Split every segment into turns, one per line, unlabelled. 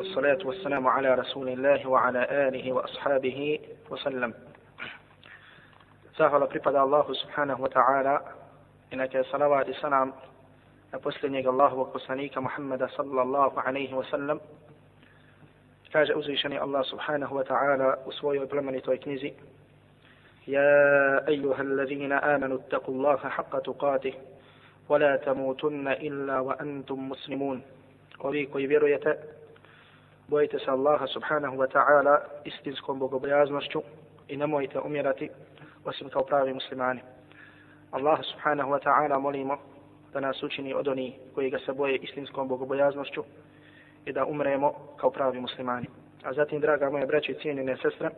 والصلاة والسلام على رسول الله وعلى آله وأصحابه وسلم Zahvala pripada Allahu subhanahu wa ta'ala i neka je salavat i salam na posljednjeg Allahovog poslanika Muhammada sallallahu alaihi wa sallam. Kaže uzvišeni Allah subhanahu wa ta'ala u svojoj plemenitoj knjizi يا أيها الذين آمنوا اتقوا الله حق تقاته ولا تموتن إلا وأنتم مسلمون ovi koji vjerujete, bojite se Allaha subhanahu wa ta'ala istinskom bogobojaznošću i nemojte umirati osim kao pravi muslimani. Allah subhanahu wa ta'ala molimo da nas učini od onih koji ga se boje istinskom bogobojaznošću i da umremo kao pravi muslimani. A zatim, draga moje braće i cijenine sestre,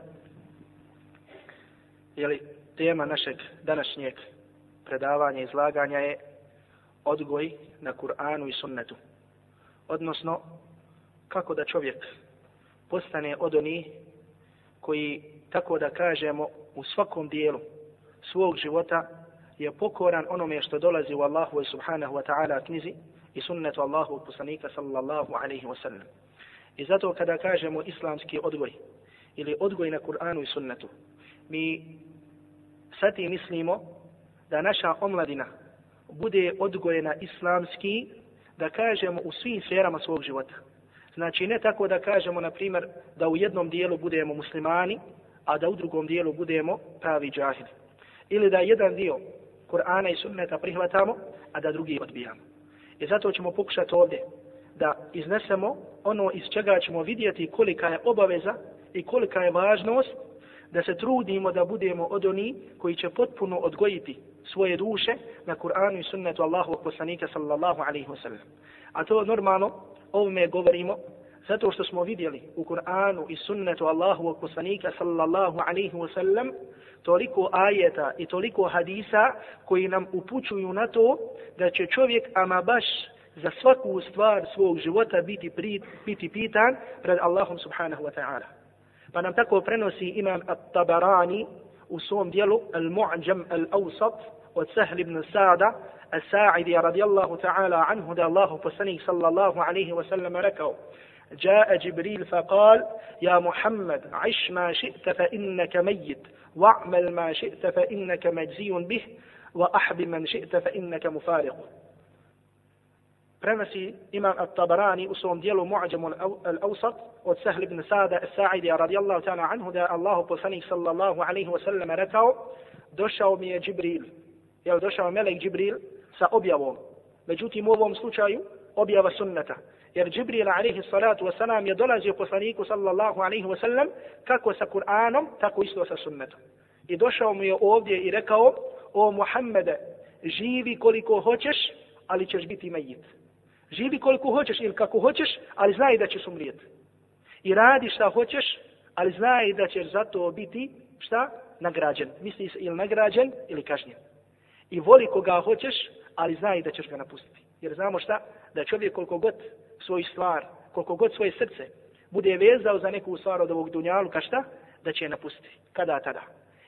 jeli, tema našeg današnjeg predavanja i izlaganja je odgoj na Kur'anu i sunnetu. Odnosno, kako da čovjek postane od onih koji, tako da kažemo, u svakom dijelu svog života je pokoran onome što dolazi u Allahu subhanahu wa ta'ala knjizi i sunnetu Allahu poslanika sallallahu alaihi wa sallam. I zato kada kažemo islamski odgoj ili odgoj na Kur'anu i sunnetu, mi sati mislimo da naša omladina bude odgojena islamski, da kažemo u svim sferama svog života. Znači ne tako da kažemo, na primjer, da u jednom dijelu budemo muslimani, a da u drugom dijelu budemo pravi džahili. Ili da jedan dio Kur'ana i sunneta prihvatamo, a da drugi odbijamo. I zato ćemo pokušati ovdje da iznesemo ono iz čega ćemo vidjeti kolika je obaveza i kolika je važnost da se trudimo da budemo od oni koji će potpuno odgojiti svoje duše na Kur'anu i sunnetu Allahu poslanika sallallahu alaihi wa sallam. A to normalno ovome govorimo zato što smo vidjeli u Kur'anu i sunnetu Allahu poslanika sallallahu alaihi wa sallam toliko ajeta i toliko hadisa koji nam upućuju na to da će čovjek ama baš za svaku stvar svog života biti, pri, biti pitan pred Allahom subhanahu wa ta'ala. Pa nam tako prenosi imam At-Tabarani u svom dijelu Al-Mu'jam Al-Awsat od Sahl ibn Sa'da As-Sa'idi radijallahu ta'ala anhu da Allahu poslanik sallallahu alaihi wa sallam rekao جاء جبريل فقال يا محمد عش ما شئت فإنك ميت واعمل ما شئت فإنك مجزي به وأحب من شئت فإنك مفارق prenosi imam At-Tabarani u svom dijelu Mu'đamu al-Awsat od Sahl ibn Sada al-Sa'idi radijallahu ta'ala anhu da Allah poslanik sallallahu alaihi wa sallam rekao došao mi je Džibril jel došao melek Džibril sa objavom međutim u ovom slučaju objava sunneta. jer Džibril alaihi salatu wasalam je dolazio poslaniku sallallahu alaihi wasallam kako sa Kur'anom tako isto sa sunnetom i došao mu je ovdje i rekao o Muhammede živi koliko hoćeš ali ćeš biti majit Živi koliko hoćeš ili kako hoćeš, ali znaj da ćeš umrijeti. I radi šta hoćeš, ali znaj da ćeš zato biti šta? Nagrađen. Misli se ili nagrađen ili kažnjen. I voli koga hoćeš, ali zna i da ćeš ga napustiti. Jer znamo šta? Da čovjek koliko god svoju stvar, koliko god svoje srce bude vezao za neku stvar od ovog dunjaluka, šta? Da će je napustiti. Kada tada?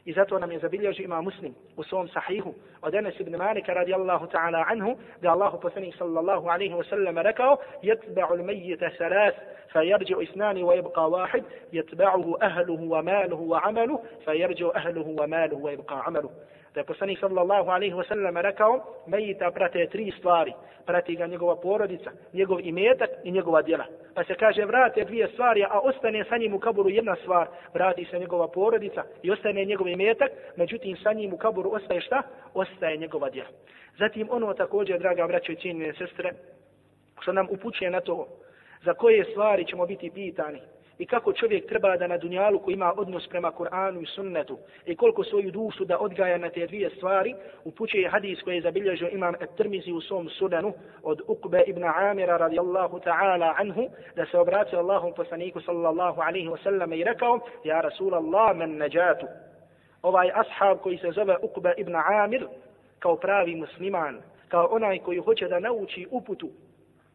I zato nam je zabilježio ima muslim u svom sahihu od Enes ibn Malika radijallahu ta'ala anhu da Allahu poslanih sallallahu alaihi wa sallam rekao jetba'u l-mejjita salas fa jarđu wa ibqa wahid jetba'uhu ahluhu wa maluhu wa amaluhu fa ahluhu wa maluhu wa ibqa amaluhu da je poslanik sallallahu alaihi wasallam rekao, mejita prate tri stvari. Prati ga njegova porodica, njegov imetak i njegova djela. Pa se kaže, vrate dvije stvari, a ostane sa njim u kaburu jedna stvar. Vrati se njegova porodica i ostane njegov imetak, međutim sa njim u kaburu ostaje šta? Ostaje njegova djela. Zatim ono također, draga braćo i cijenine sestre, što nam upućuje na to, za koje stvari ćemo biti pitani, i kako čovjek treba da na dunjalu koji ima odnos prema Kur'anu i sunnetu i koliko svoju dušu da odgaja na te dvije stvari, upućuje hadis koji je zabilježio imam At-Tirmizi u svom sudanu od Uqbe ibn Amira radijallahu ta'ala anhu, da se obratio Allahom poslaniku sallallahu alaihi wa sallam i rekao, ja Rasulallah men neđatu. Ovaj ashab koji se zove Uqbe ibn Amir, kao pravi musliman, kao onaj koji hoće da nauči uputu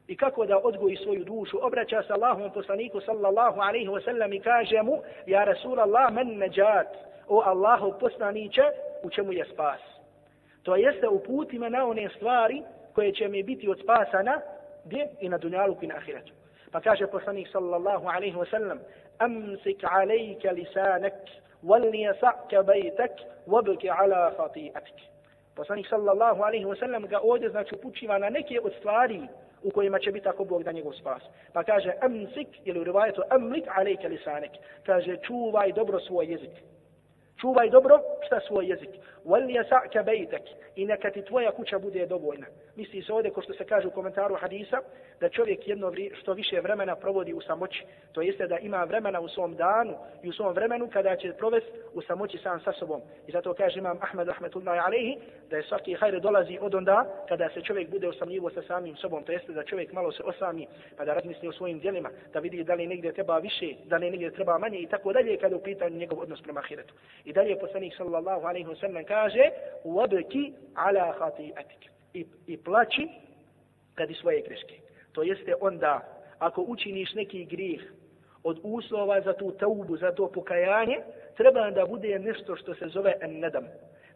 i kako da odgoji svoju dušu, obraća se Allahom poslaniku sallallahu alaihi wasallam i kaže mu, ja Rasulallah men neđat, o Allahu poslaniće, u čemu je spas. To jeste uputi me na one stvari koje će mi biti od spasa na gdje i na dunjalu i na ahiretu. Pa kaže poslanik sallallahu alaihi wasallam, amsik alejke lisanek, walnijasa'ke bejtek, wabki ala fati'atik. Poslanik sallallahu alaihi wasallam ga ovdje znači upućiva na neke od stvari u kojima će biti tako Bog da njegov spas. Pa kaže amsik ili u rivajetu amlik alejke lisanek. Kaže čuvaj dobro svoj jezik. Čuvaj dobro šta svoj jezik. Wal yasa'ka baytak. I neka ti tvoja kuća bude dovoljna. Misli se ovdje, ko što se kaže u komentaru hadisa, da čovjek jedno vri, što više vremena provodi u samoći. To jeste da ima vremena u svom danu i u svom vremenu kada će provesti u samoći sam sa sobom. I zato kaže imam Ahmed rahmetullahi alejhi da je svaki hajre dolazi od onda kada se čovjek bude osamljivo sa samim sobom. To jeste da čovjek malo se osami pa da razmisli o svojim djelima, da vidi da li negdje treba više, da li negdje treba manje i tako dalje kada u pitanju njegov odnos prema ahiretu. I dalje poslanik sallallahu alaihi wa sallam kaže وَبْكِ عَلَى خَطِئَتِكَ i, i plaći radi svoje greške. To jeste onda, ako učiniš neki grijeh od uslova za tu taubu, za to pokajanje, treba da bude nešto što se zove en nedam.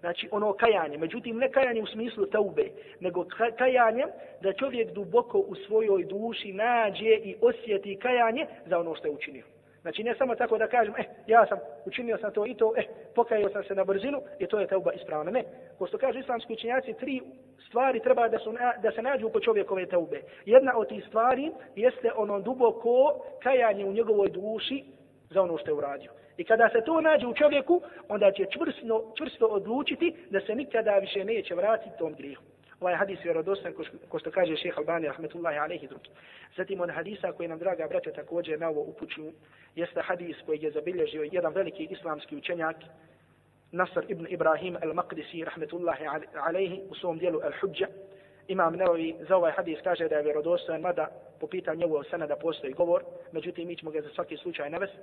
Znači ono kajanje. Međutim, ne kajanje u smislu taube, nego kajanje da čovjek duboko u svojoj duši nađe i osjeti kajanje za ono što je učinio. Znači ne samo tako da kažem, eh, ja sam učinio sam to i to, eh, pokajao sam se na brzinu i to je tauba ispravna. Ne. Ko što kaže islamski učinjaci, tri stvari treba da, su, da se nađu po čovjekove taube. Jedna od tih stvari jeste ono duboko kajanje u njegovoj duši za ono što je uradio. I kada se to nađe u čovjeku, onda će čvrsto, čvrsto odlučiti da se nikada više neće vratiti tom grihu ovaj hadis je vjerodostan ko što kaže šeha Albani rahmetullahi alejhi drugi. Zatim on hadisa koji nam draga braća također na ovo upućuju jeste hadis koji je zabilježio jedan veliki islamski učenjak Nasr ibn Ibrahim al-Maqdisi rahmetullahi alejhi u svom dijelu al-Hujja. Imam Nawawi za ovaj hadis kaže da je vjerodostan, mada po pitanju ovog sanada postoji govor, međutim mi ćemo ga za svaki slučaj navesti,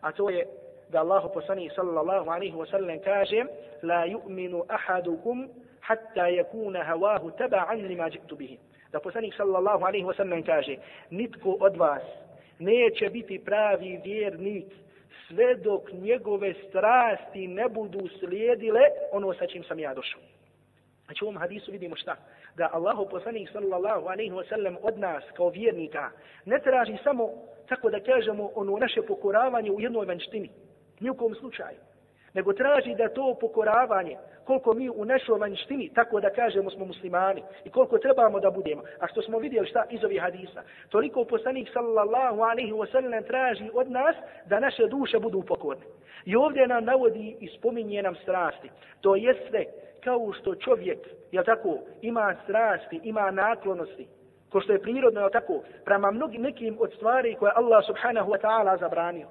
a to je da Allahu poslani sallallahu alaihi wa sallam kaže la yu'minu ahadukum hatta yakuna hawahu taba'an lima ji'tu bihi. Da poslanik sallallahu alaihi wa sallam kaže nitko od vas neće biti pravi vjernik sve dok njegove strasti ne budu slijedile ono sa čim sam ja došao. Znači u ovom hadisu vidimo šta? Da Allahu poslanik sallallahu alaihi wasallam od nas kao vjernika ne traži samo tako da kažemo ono naše pokoravanje u jednoj vanštini. Nijekom slučaju nego traži da to pokoravanje, koliko mi u našoj vanjštini, tako da kažemo smo muslimani, i koliko trebamo da budemo, a što smo vidjeli šta iz ovih hadisa, toliko poslanik sallallahu alaihi wa sallam traži od nas da naše duše budu pokorne. I ovdje nam navodi i spominje nam strasti. To jeste kao što čovjek, jel tako, ima strasti, ima naklonosti, ko što je prirodno, jel tako, prema mnogim nekim od stvari koje Allah subhanahu wa ta'ala zabranio.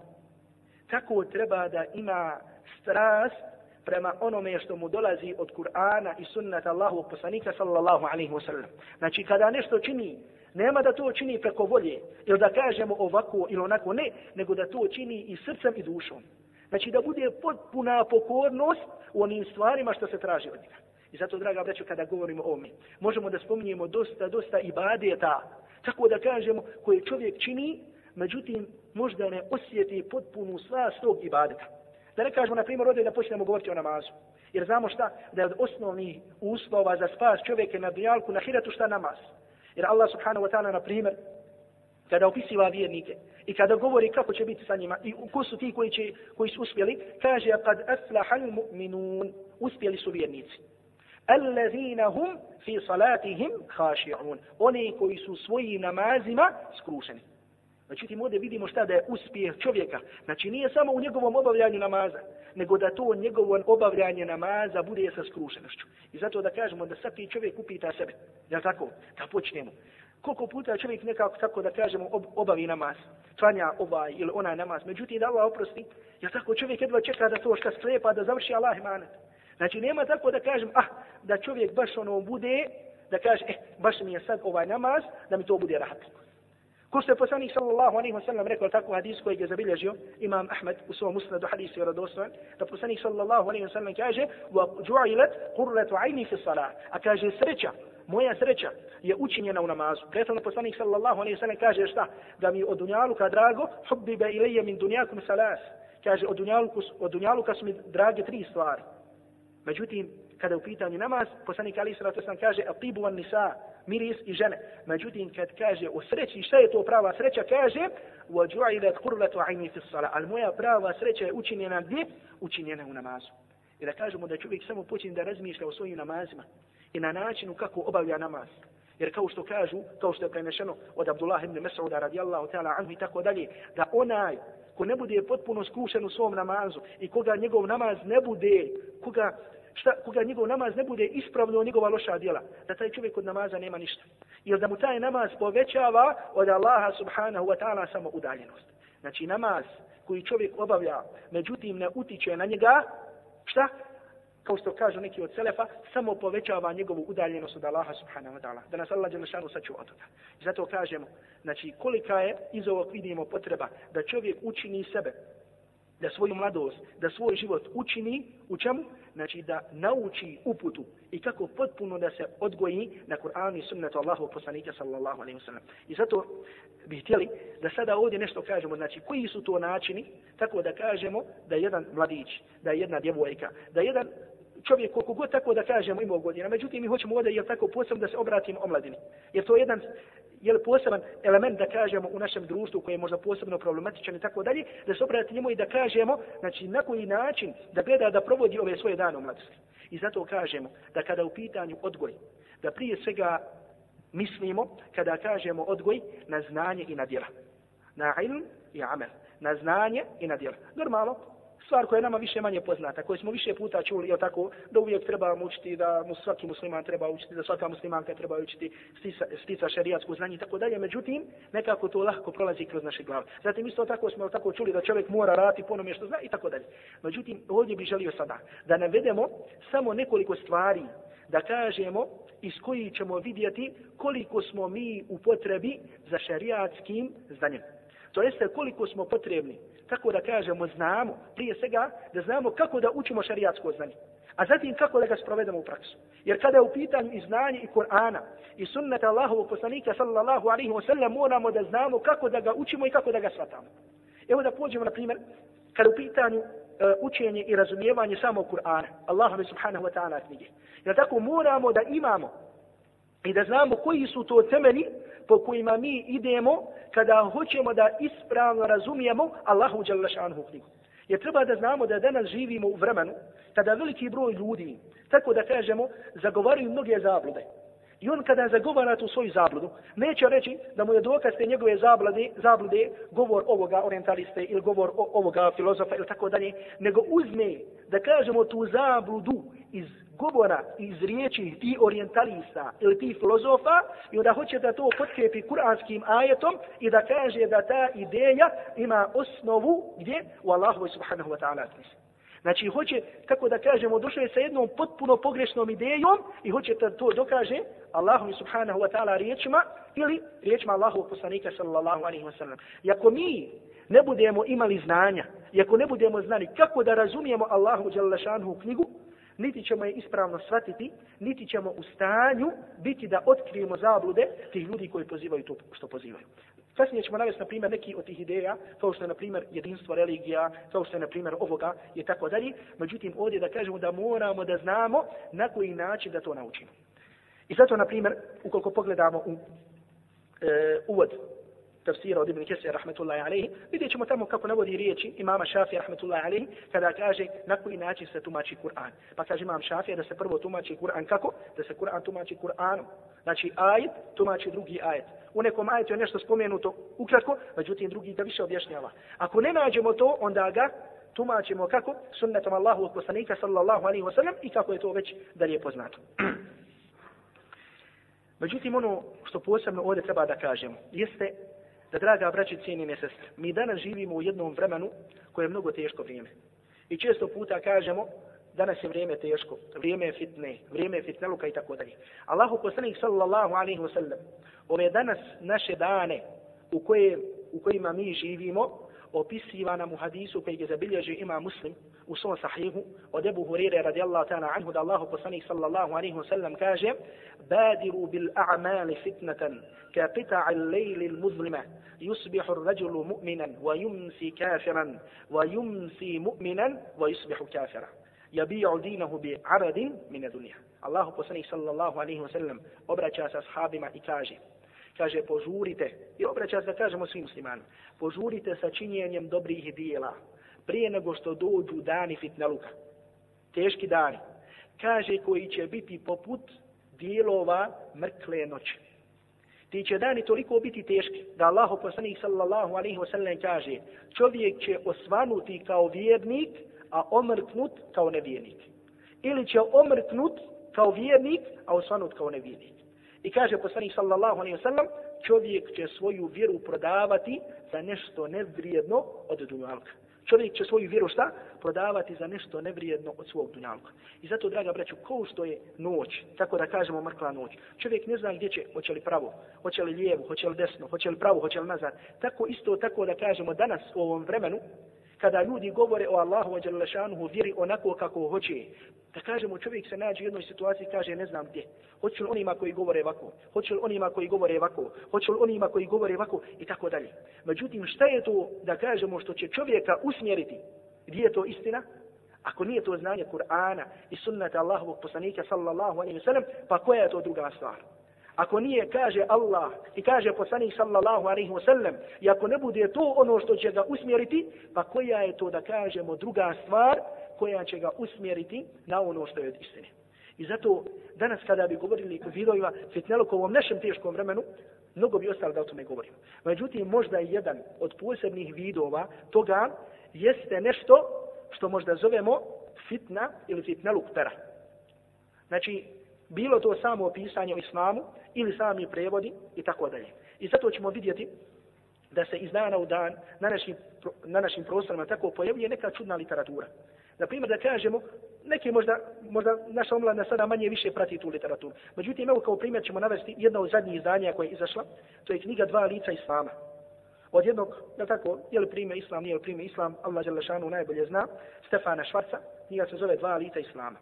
Tako treba da ima strast prema onome što mu dolazi od Kur'ana i sunnata Allahu poslanika sallallahu alaihi wa sallam. Znači kada nešto čini, nema da to čini preko volje, ili da kažemo ovako ili onako, ne, nego da to čini i srcem i dušom. Znači da bude potpuna pokornost u onim stvarima što se traži od njega. I zato, draga braćo, kada govorimo o ome, možemo da spominjemo dosta, dosta ibadeta, tako da kažemo, koje čovjek čini, međutim, možda ne osjeti potpunu sva tog ibadeta. Da ne kažemo, na primjer, ovdje da počnemo govoriti o namazu. Jer znamo šta? Da je od osnovnih uslova za spas čovjeka na dunjalku, na hiratu šta namaz. Jer Allah subhanahu wa ta'ala, na primjer, kada opisiva vjernike i kada govori kako će biti sa njima i ko su ti koji, će, koji su uspjeli, kaže kad aflahal mu'minun, uspjeli su vjernici. Allazina hum fi salatihim khashi'un. Oni koji su svojim namazima skrušeni. Međutim, ovdje vidimo šta da je uspjeh čovjeka. Znači, nije samo u njegovom obavljanju namaza, nego da to njegovo obavljanje namaza bude sa skrušenošću. I zato da kažemo da svaki čovjek upita sebe. Jel tako? Da počnemo. Koliko puta čovjek nekako tako da kažemo ob, obavi namaz, tvanja ovaj ili onaj namaz. Međutim, da Allah oprosti, jel tako čovjek jedva čeka da to šta sklepa, da završi Allah imanet. Znači, nema tako da kažem, ah, da čovjek baš ono bude, da kaže, eh, baš mi je sad ovaj namaz, da mi to bude rahatno. Ko što je poslanik sallallahu alaihi wa sallam rekao tako hadis koji je zabilježio imam Ahmed u svom musnadu hadisu vjerodostojan, da poslanik sallallahu alaihi wa sallam kaže وَجُعِلَتْ قُرَّةُ عَيْنِ فِي الصَّلَاةِ A kaže sreća, moja sreća je učinjena u namazu. Prethodno poslanik sallallahu alaihi wa sallam kaže šta? Da mi od dunjaluka drago, hubbibe ilaje min dunjakum salas. Kaže od dunjaluka, od dunjaluka su mi drage tri stvari. Međutim, kada u pitanju namaz, poslanik Ali sallallahu alaihi wa sallam kaže atibu an nisa, miris i žene. Međutim, kad kaže o sreći, šta je to prava sreća, kaže وَجُعِلَتْ قُرْلَةُ عَيْنِي فِي الصَّلَةِ Ali moja prava sreća je učinjena gdje? Učinjena u namazu. I da kažemo da čovjek samo počne da razmišlja o svojim namazima i na načinu kako obavlja namaz. Jer kao što kažu, kao što je prenešeno od Abdullah ibn Mas'uda radijallahu ta'ala anhu i tako dalje, da onaj ko ne bude potpuno skušen u svom namazu i koga njegov namaz ne bude, koga, šta, koga njegov namaz ne bude ispravno njegova loša djela, da taj čovjek od namaza nema ništa. Jer da mu taj namaz povećava od Allaha subhanahu wa ta'ala samo udaljenost. Znači namaz koji čovjek obavlja, međutim ne utiče na njega, šta? kao što kažu neki od selefa, samo povećava njegovu udaljenost od Allaha subhanahu wa ta'ala. Da nas Allah Đelešanu sačuva od toga. I zato kažemo, znači kolika je iz ovog vidimo potreba da čovjek učini sebe, da svoju mladost, da svoj život učini u čemu? Znači da nauči uputu i kako potpuno da se odgoji na Kur'an i sunnetu Allahu poslanika sallallahu alaihi wasallam. I zato bih htjeli da sada ovdje nešto kažemo, znači koji su to načini, tako da kažemo da jedan mladić, da jedna djevojka, da jedan čovjek koliko god tako da kažemo imao godina. Međutim, mi hoćemo ovdje, jel tako, posebno da se obratimo omladini. Jer to je jedan jel, poseban element da kažemo u našem društvu koji je možda posebno problematičan i tako dalje, da se obrati njemu i da kažemo, znači, na koji način da gleda da provodi ove svoje dane u mladosti. I zato kažemo da kada u pitanju odgoj, da prije svega mislimo kada kažemo odgoj na znanje i na djela. Na ilm i amel. Na znanje i na djela. Normalno, stvar koja je nama više manje poznata, koju smo više puta čuli, je tako, da uvijek treba učiti, da mu svaki musliman treba učiti, da svaka muslimanka treba učiti stica, stica šariatsku znanje i tako dalje. Međutim, nekako to lahko prolazi kroz naše glave. Zatim isto tako smo tako čuli da čovjek mora raditi po onome što zna i tako dalje. Međutim, ovdje bih želio sada da navedemo samo nekoliko stvari da kažemo iz koji ćemo vidjeti koliko smo mi u potrebi za šariatskim znanjem. To jeste koliko smo potrebni kako da kažemo, znamo, prije svega, da znamo kako da učimo šarijatsko znanje. A zatim kako da ga sprovedemo u praksu. Jer kada je u pitanju i znanje i Kur'ana i sunnata Allahovu poslanika sallallahu alaihi wa sallam, moramo da znamo kako da ga učimo i kako da ga shvatamo. Evo da pođemo, na primjer, kada u pitanju uh, učenje i razumijevanje samo Kur'ana, Allahove subhanahu wa ta'ala knjige. Jer tako moramo da imamo i da znamo koji su to temeni po kojima mi idemo kada hoćemo da ispravno razumijemo Allahu Đalešanhu knjigu. Jer treba da znamo da danas živimo u vremenu kada veliki broj ljudi, tako da kažemo, zagovaraju mnoge zablude. I on kada zagovara tu svoju zabludu, neće reći da mu je dokaz te njegove zablude, zablude govor ovoga orientaliste ili govor ovoga filozofa ili tako dalje, nego uzme da kažemo tu zabludu iz govora iz riječi ti orientalista ili ti filozofa i onda hoće da to potkrepi kuranskim ajetom i da kaže da ta ideja ima osnovu gdje? U Allahu subhanahu wa ta'ala. Znači hoće, kako da kažemo, došao je sa jednom potpuno pogrešnom idejom i hoće da to dokaže Allahu subhanahu wa ta'ala riječima ili riječima Allahu poslanika sallallahu alaihi wa sallam. I ako mi ne budemo imali znanja, i ako ne budemo znali kako da razumijemo Allahu u knjigu, niti ćemo je ispravno shvatiti, niti ćemo u stanju biti da otkrijemo zablude tih ljudi koji pozivaju to što pozivaju. Kasnije ćemo navesti, na primjer, neki od tih ideja, kao što je, na primjer, jedinstvo religija, kao što je, na primjer, ovoga i tako dalje. Međutim, ovdje da kažemo da moramo da znamo na koji način da to naučimo. I zato, na primjer, ukoliko pogledamo u e, uvod tafsira od Ibn Kesir rahmetullahi alaihi, vidjet ćemo tamo kako navodi riječi imama Šafija rahmetullahi alaihi, kada kaže na koji način se tumači Kur'an. Pa kaže imam Šafija da se prvo tumači Kur'an kako? Da se Kur'an tumači Kur'anom. Znači ajet tumači drugi ajet. U nekom ajetu je nešto spomenuto ukratko, međutim drugi ga više objašnjava. Ako ne nađemo to, onda ga tumačimo kako? Sunnetom Allahu od poslanika sallallahu alaihi wasallam i kako je to već dalje poznato. Međutim, ono što posebno ovdje treba da kažemo, jeste da draga braći cijenine sestre, mi danas živimo u jednom vremenu koje je mnogo teško vrijeme. I često puta kažemo, danas je vrijeme teško, vrijeme je fitne, vrijeme je fitneluka i tako dalje. Allahu poslanik sallallahu alaihi wa sallam, ove danas naše dane u, koje, u kojima mi živimo, opisiva nam u hadisu koji je zabilježi ima muslim u svom sahihu od Ebu Hurire radijallahu ta'ala anhu da Allahu poslanik sallallahu alaihi wa sallam kaže badiru bil a'mali fitnatan ka qita'a al-layli al-muzlima yusbihu ar-rajulu mu'minan wa yumsi kafiran wa yumsi mu'minan wa yusbihu kafiran bi aradin min dunya. Allahu poslanik sallallahu alaihi wa sallam obraća se ashabima i kaže, kaže požurite, i obraća se da kažemo svim muslimanima, požurite sa činjenjem dobrih dijela prije nego što dođu dani fitnaluka. Teški dani. Kaže koji će biti poput dijelova mrkle noći. Ti će dani toliko biti teški da Allah poslanik sallallahu alaihi wasallam kaže čovjek će osvanuti kao vjernik, a omrknut kao nevjernik. Ili će omrknut kao vjernik, a osvanut kao nevjernik. I kaže poslanik sallallahu alaihi wasallam, čovjek će svoju vjeru prodavati za nešto nevrijedno od dunjalka čovjek će svoju vjeru šta? Prodavati za nešto nevrijedno od svog dunjalka. I zato, draga braću, ko što je noć, tako da kažemo mrkla noć, čovjek ne zna gdje će, hoće li pravo, hoće li lijevo, hoće li desno, hoće li pravo, hoće li nazad. Tako isto, tako da kažemo danas u ovom vremenu, kada ljudi govore o Allahu wa Đalešanuhu vjeri onako kako hoće, da kažemo čovjek se nađe u jednoj situaciji kaže ne znam gdje. Hoće li onima koji govore ovako? Hoće li onima koji govore ovako? Hoće li onima koji govore ovako? I tako dalje. Međutim, šta je to da kažemo što će čovjeka usmjeriti? Gdje je to istina? Ako nije to znanje Kur'ana i sunnata Allahovog poslanika sallallahu alaihi wa sallam, pa koja je to druga stvar? Ako nije, kaže Allah i kaže poslanik sallallahu alaihi wa sallam, i ako ne bude to ono što će ga usmjeriti, pa koja je to da kažemo druga stvar koja će ga usmjeriti na ono što je od istine. I zato danas kada bi govorili o vidovima fitnelokovom našem teškom vremenu, mnogo bi ostalo da o tome govorimo. Međutim, možda je jedan od posebnih vidova toga jeste nešto što možda zovemo fitna ili fitneluk pera. Znači, bilo to samo opisanje u islamu ili sami prevodi i tako dalje. I zato ćemo vidjeti da se iz dana u dan na našim, na našim prostorima tako pojavljuje neka čudna literatura. Na primjer da kažemo, neki možda, možda naša omladna sada manje više prati tu literaturu. Međutim, evo kao primjer ćemo navesti jedno od zadnjih izdanja koje je izašla, to je knjiga Dva lica Islama. Od jednog, je tako, je li prime Islam, nije li prime Islam, Allah Đelešanu najbolje zna, Stefana Švarca, knjiga se zove Dva lica Islama.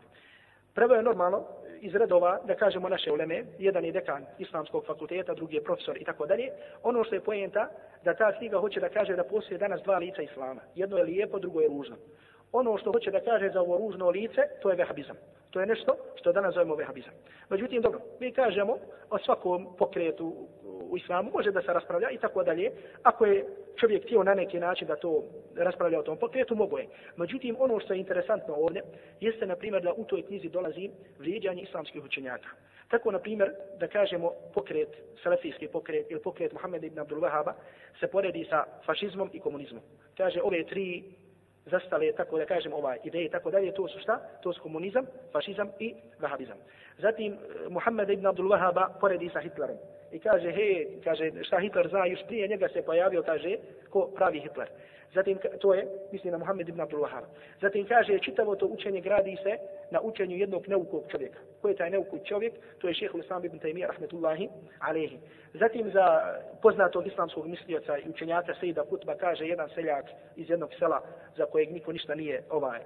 Prvo je normalno, iz redova, da kažemo naše uleme, jedan je dekan islamskog fakulteta, drugi je profesor i tako dalje, ono što je pojenta da ta knjiga hoće da kaže da postoje danas dva lica islama. Jedno je lijepo, drugo je ružno. Ono što hoće da kaže za ovo ružno lice, to je vehabizam. To je nešto što danas zovemo vehabizam. Međutim, dobro, mi kažemo o svakom pokretu u islamu može da se raspravlja i tako dalje. Ako je čovjek htio na neki način da to raspravlja o tom pokretu, mogo je. Međutim, ono što je interesantno ovdje, jeste, na primjer, da u toj knjizi dolazi vrijeđanje islamskih učenjaka. Tako, na primjer, da kažemo pokret, salafijski pokret ili pokret Muhammed ibn Abdul Wahaba se poredi sa fašizmom i komunizmom. Kaže, ove tri zastale, tako da kažem, ova ideje, tako dalje, to su šta? To su komunizam, fašizam i vahabizam. Zatim, Muhammed ibn Abdul Wahaba poredi sa Hitlerom. I kaže, he, kaže, šta Hitler zna, još prije njega se pojavio, kaže, ko pravi Hitler. Zatim, to je, misli na Muhammed ibn Abdul Wahab. Zatim kaže, čitavo to učenje gradi se na učenju jednog neukog čovjeka. Ko je taj neukog čovjek? To je šehhul Islam ibn Taymiyyah, rahmetullahi, alehi. Zatim, za poznatog islamskog mislioca i učenjata Sejda Kutba kaže jedan seljak iz jednog sela za kojeg niko ništa nije, ovaj,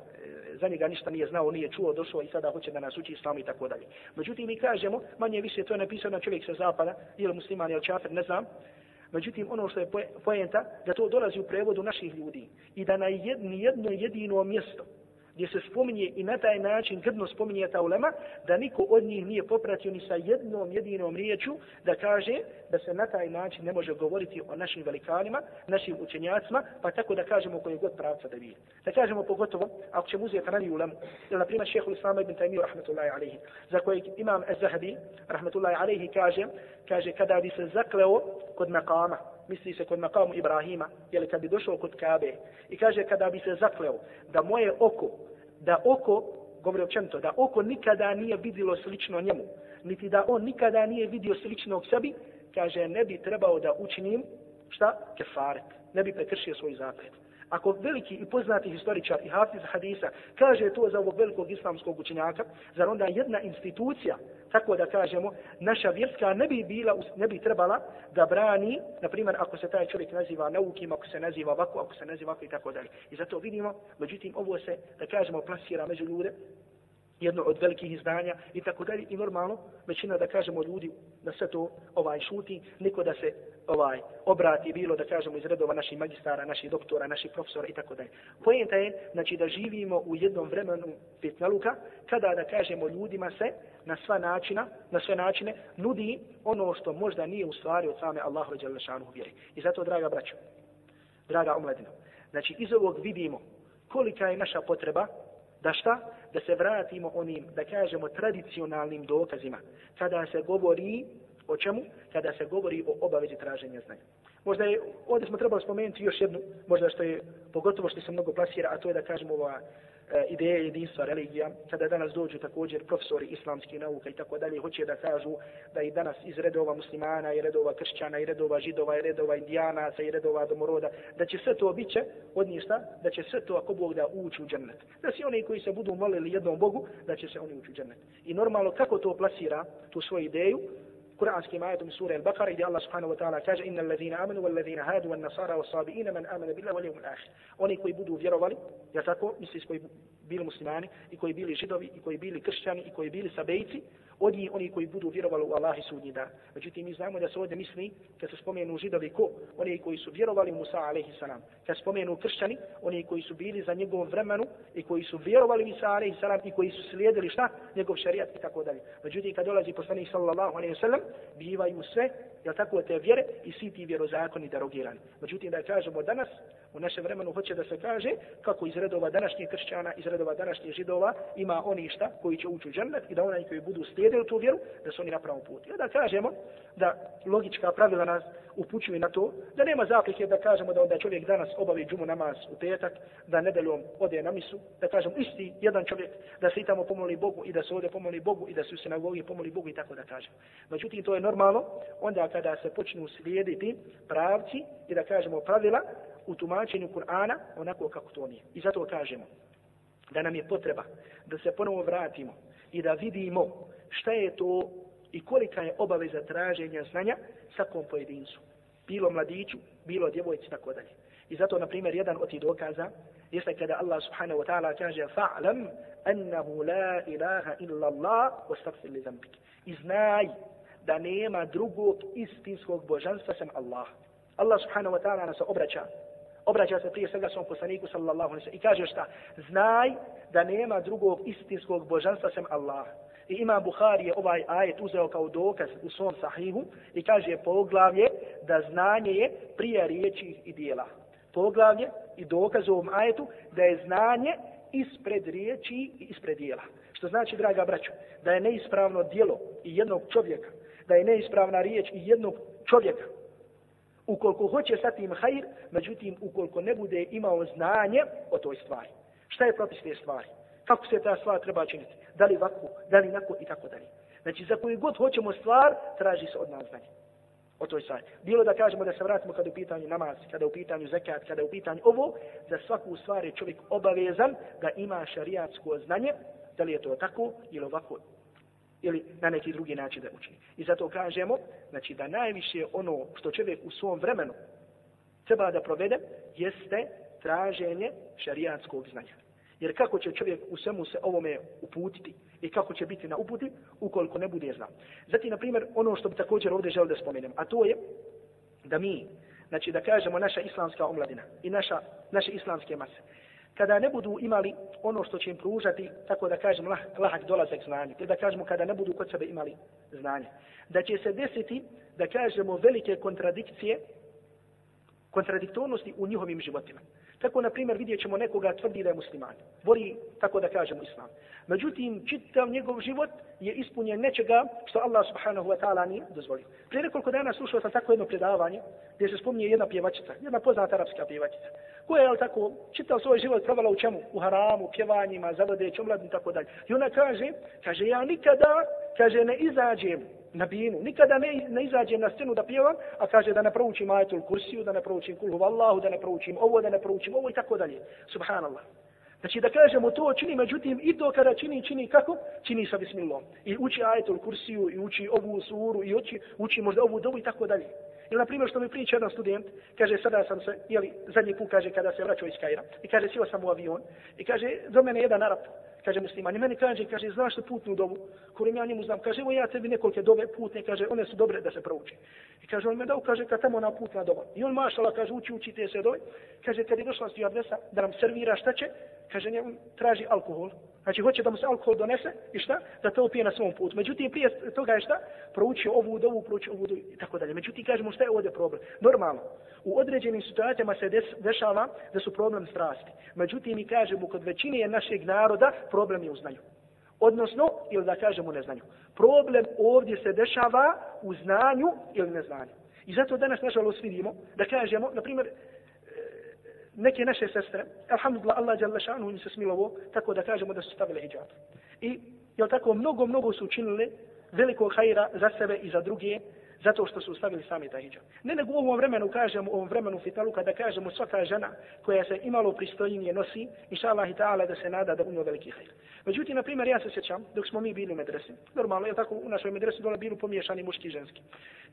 za njega ništa nije znao, nije čuo, došao i sada hoće da nas uči islamu i tako dalje. Međutim, mi kažemo, manje više to je napisano čovjek sa zapada, ili musliman, ili čafir, ne znam, Međutim, ono što je poenta, da to dolazi u prevodu naših ljudi i da na jedno jedno jedino mjesto gdje se spominje i na taj način grdno spominje ta ulema, da niko od njih nije popratio ni sa jednom jedinom riječu da kaže da se na taj način ne može govoriti o našim velikanima, našim učenjacima, pa tako da kažemo koji god pravca da vije. Da kažemo pogotovo, ako ćemo uzeti raniju ulemu, ili na primjer šehehu Islama ibn Taymiyu, rahmatullahi alaihi, za kojeg imam Az-Zahabi, rahmatullahi alaihi, kaže, kaže, kada bi se zakleo kod makama, misli se kod Mekamu Ibrahima, jel kad bi došao kod Kabe, i kaže kada bi se zakleo da moje oko, da oko, govori općenito, da oko nikada nije vidilo slično njemu, niti da on nikada nije vidio sličnog sebi, kaže ne bi trebao da učinim, šta? Kefaret. Ne bi prekršio svoj zaklet. Ako veliki i poznati historičar i hafiz hadisa kaže to za ovog velikog islamskog učenjaka, zar onda jedna institucija, tako da kažemo, naša vjerska ne bi bila, ne bi trebala da brani, na primjer, ako se taj čovjek naziva naukim, ako se naziva ovako, ako se naziva ovako i tako dalje. I zato vidimo, međutim, ovo se, da kažemo, plasira među ljude, jedno od velikih izdanja i tako dalje i normalno većina da kažemo ljudi da sve to ovaj šuti niko da se ovaj obrati bilo da kažemo iz redova naših magistara, naših doktora, naših profesora i tako dalje. Poenta je znači da živimo u jednom vremenu fitnaluka kada da kažemo ljudima se na sva načina, na sve načine nudi ono što možda nije u stvari od same Allahu dželle šanu vjeri. I zato draga braćo, draga omladino, znači iz ovog vidimo kolika je naša potreba da šta? Da se vratimo onim, da kažemo, tradicionalnim dokazima. Kada se govori o čemu? Kada se govori o obavezi traženja znanja. Možda je, ovdje smo trebali spomenuti još jednu, možda što je, pogotovo što se mnogo plasira, a to je da kažemo ova E, ideje jedinstva religija, kada danas dođu također profesori islamske nauka i tako dalje, hoće da kažu da i danas iz redova muslimana, i redova kršćana, i redova židova, i redova indijanaca, i redova domoroda, da će sve to biće od ništa, da će sve to ako Bog da ući u džennet. Da svi oni koji se budu molili jednom Bogu, da će se oni ući u džennet. I normalno kako to plasira, tu svoju ideju, kuranskim ajetom sura Al-Baqara gdje Allah subhanahu wa ta'ala kaže inna alladhina amanu wal ladhina hadu wan nasara was sabiina man amana billahi wal yawmil akhir. Oni koji budu vjerovali, ja tako misli koji bili muslimani i koji bili židovi i koji bili kršćani i koji bili sabejci, od njih oni koji budu vjerovali u Allah i sudnji dan. Međutim, mi znamo da se ovdje misli, kad se spomenu židovi ko, oni koji su vjerovali Musa alaihi salam. Kad spomenu kršćani, oni koji su bili za njegovom vremenu i koji su vjerovali Musa alaihi salam i koji su slijedili šta? Njegov šarijat i tako dalje. Međutim, kad dolazi poslanik sallallahu alaihi salam, bivaju sve, jel tako, te vjere i svi ti vjerozakoni derogirani. Međutim, da kažemo danas, u našem vremenu hoće da se kaže kako iz redova današnjih kršćana, iz redova današnjih židova ima oni šta koji će ući u džennet i da onaj koji budu slijedili tu vjeru, da su oni na pravom putu. I da kažemo da logička pravila nas upućuju na to, da nema zaplike da kažemo da onda čovjek danas obavi džumu namaz u petak, da nedeljom ode na misu, da kažemo isti jedan čovjek da se i tamo pomoli Bogu i da se ode pomoli Bogu i da se u sinagogi pomoli Bogu i tako da kažemo. Međutim, to je normalno onda kada se počnu slijediti pravci i da kažemo pravila u tumačenju Kur'ana onako kako to nije. I zato kažemo da nam je potreba da se ponovo vratimo i da vidimo šta je to i kolika je obaveza traženja znanja svakom pojedincu. Bilo mladiću, bilo djevojci, tako dalje. I zato, na primjer, jedan od tih dokaza jeste kada Allah subhanahu wa ta'ala kaže fa'lam annahu la ilaha illa Allah wa stagfir li zambik. I znaj da nema drugog istinskog božanstva sem Allah. Allah subhanahu wa ta'ala nas obraća obraća se prije svega svom poslaniku sallallahu alaihi i kaže šta? Znaj da nema drugog istinskog božanstva sem Allah. I ima Buhari je ovaj ajet uzeo kao dokaz u svom sahihu i kaže poglavlje da znanje je prije riječi i dijela. Poglavlje i dokaz u ovom ajetu da je znanje ispred riječi i ispred dijela. Što znači, draga braćo, da je neispravno dijelo i jednog čovjeka, da je neispravna riječ i jednog čovjeka, ukoliko hoće sa tim hajr, međutim, ukoliko ne bude imao znanje o toj stvari. Šta je propis te stvari? Kako se ta stvar treba činiti? Da li ovako, da li nako i tako dalje. Znači, za koju god hoćemo stvar, traži se od nas znanje. O toj stvari. Bilo da kažemo da se vratimo kada u pitanju namaz, kada u pitanju zekat, kada u pitanju ovo, za svaku stvar je čovjek obavezan da ima šariatsko znanje, da li je to tako ili ovako ili na neki drugi način da učini. I zato kažemo, znači da najviše ono što čovjek u svom vremenu treba da provede, jeste traženje šariatskog znanja. Jer kako će čovjek u svemu se ovome uputiti i kako će biti na uputi ukoliko ne bude znao. Zatim, na primjer, ono što bi također ovdje želio da spomenem, a to je da mi, znači da kažemo naša islamska omladina i naša, naše islamske mase, kada ne budu imali ono što će im pružati, tako da kažemo, lah, lahak dolazak znanja, ili da kažemo kada ne budu kod sebe imali znanje, da će se desiti, da kažemo, velike kontradikcije, kontradiktornosti u njihovim životima. Tako, na primjer, vidjet ćemo nekoga tvrdi da je musliman. Voli, tako da kažemo, islam. Međutim, čitav njegov život je ispunjen nečega što Allah subhanahu wa ta'ala nije dozvolio. Prije nekoliko dana slušao sam tako jedno predavanje gdje se spominje jedna pjevačica, jedna poznata arapska pjevačica, koja je, tako, čitav svoj život provala u čemu? U haramu, pjevanjima, zavodeću, mladim, tako dalje. I ona kaže, kaže, ja nikada, kaže, ne izađem na binu. Nikada ne, ne izađem na scenu da pjevam, a kaže da ne proučim ajetul kursiju, da ne proučim kulhu vallahu, da ne proučim ovo, da ne proučim ovo i tako dalje. Subhanallah. Znači da kažemo to čini, međutim i to kada čini, čini kako? Čini sa bismillom. I uči ajetul kursiju, i uči ovu suru, i uči, uči možda ovu dobu i tako dalje. Ili, na primjer, što mi priča jedan student, kaže, sada sam se, jeli, zadnji put, kaže, kada se vraćao iz Kajra, i kaže, sio sam u avion, i kaže, do mene jedan Arab, kaže musliman, i meni kaže, kaže, znaš li putnu dobu? Kurim ja njemu znam, kaže, evo ja tebi nekolike dobe putne, kaže, one su dobre da se prouče. I kaže, on me dao, kaže, kad tamo na putna doba. I on mašala, kaže, uči, uči te se dove. Kaže, kad je došla s adresa, da nam servira šta će, kaže, njemu traži alkohol. Znači, hoće da mu se alkohol donese i šta? Da to pije na svom putu. Međutim, prije toga je šta? Proučio ovu dovu, proučio ovu dovu i tako dalje. Međutim, kažemo šta je ovdje problem? Normalno, u određenim situacijama se des, dešava da su problem strasti. Međutim, mi kažemo, kod većine našeg naroda, problem je u znanju. Odnosno, ili da kažemo neznanju. Problem ovdje se dešava u znanju ili neznanju. I zato danas, nažalost, vidimo da kažemo, na primjer, neke naše sestre, alhamdulillah, Allah jalla šanu im se smilovo, tako da kažemo da su stavile hijab. I, jel tako, mnogo, mnogo su učinili veliko hajra za sebe i za druge, zato što su stavili sami taj hijab. Ne nego u ovom vremenu kažemo, u ovom vremenu fitalu, kada kažemo svaka žena koja se imalo pristojnije nosi, inša Allah i ta'ala da se nada da unio veliki hajr. Međutim, na primjer, ja se sjećam, dok smo mi bili u medresi, normalno, je tako, u našoj medresi dole bili pomiješani muški i ženski.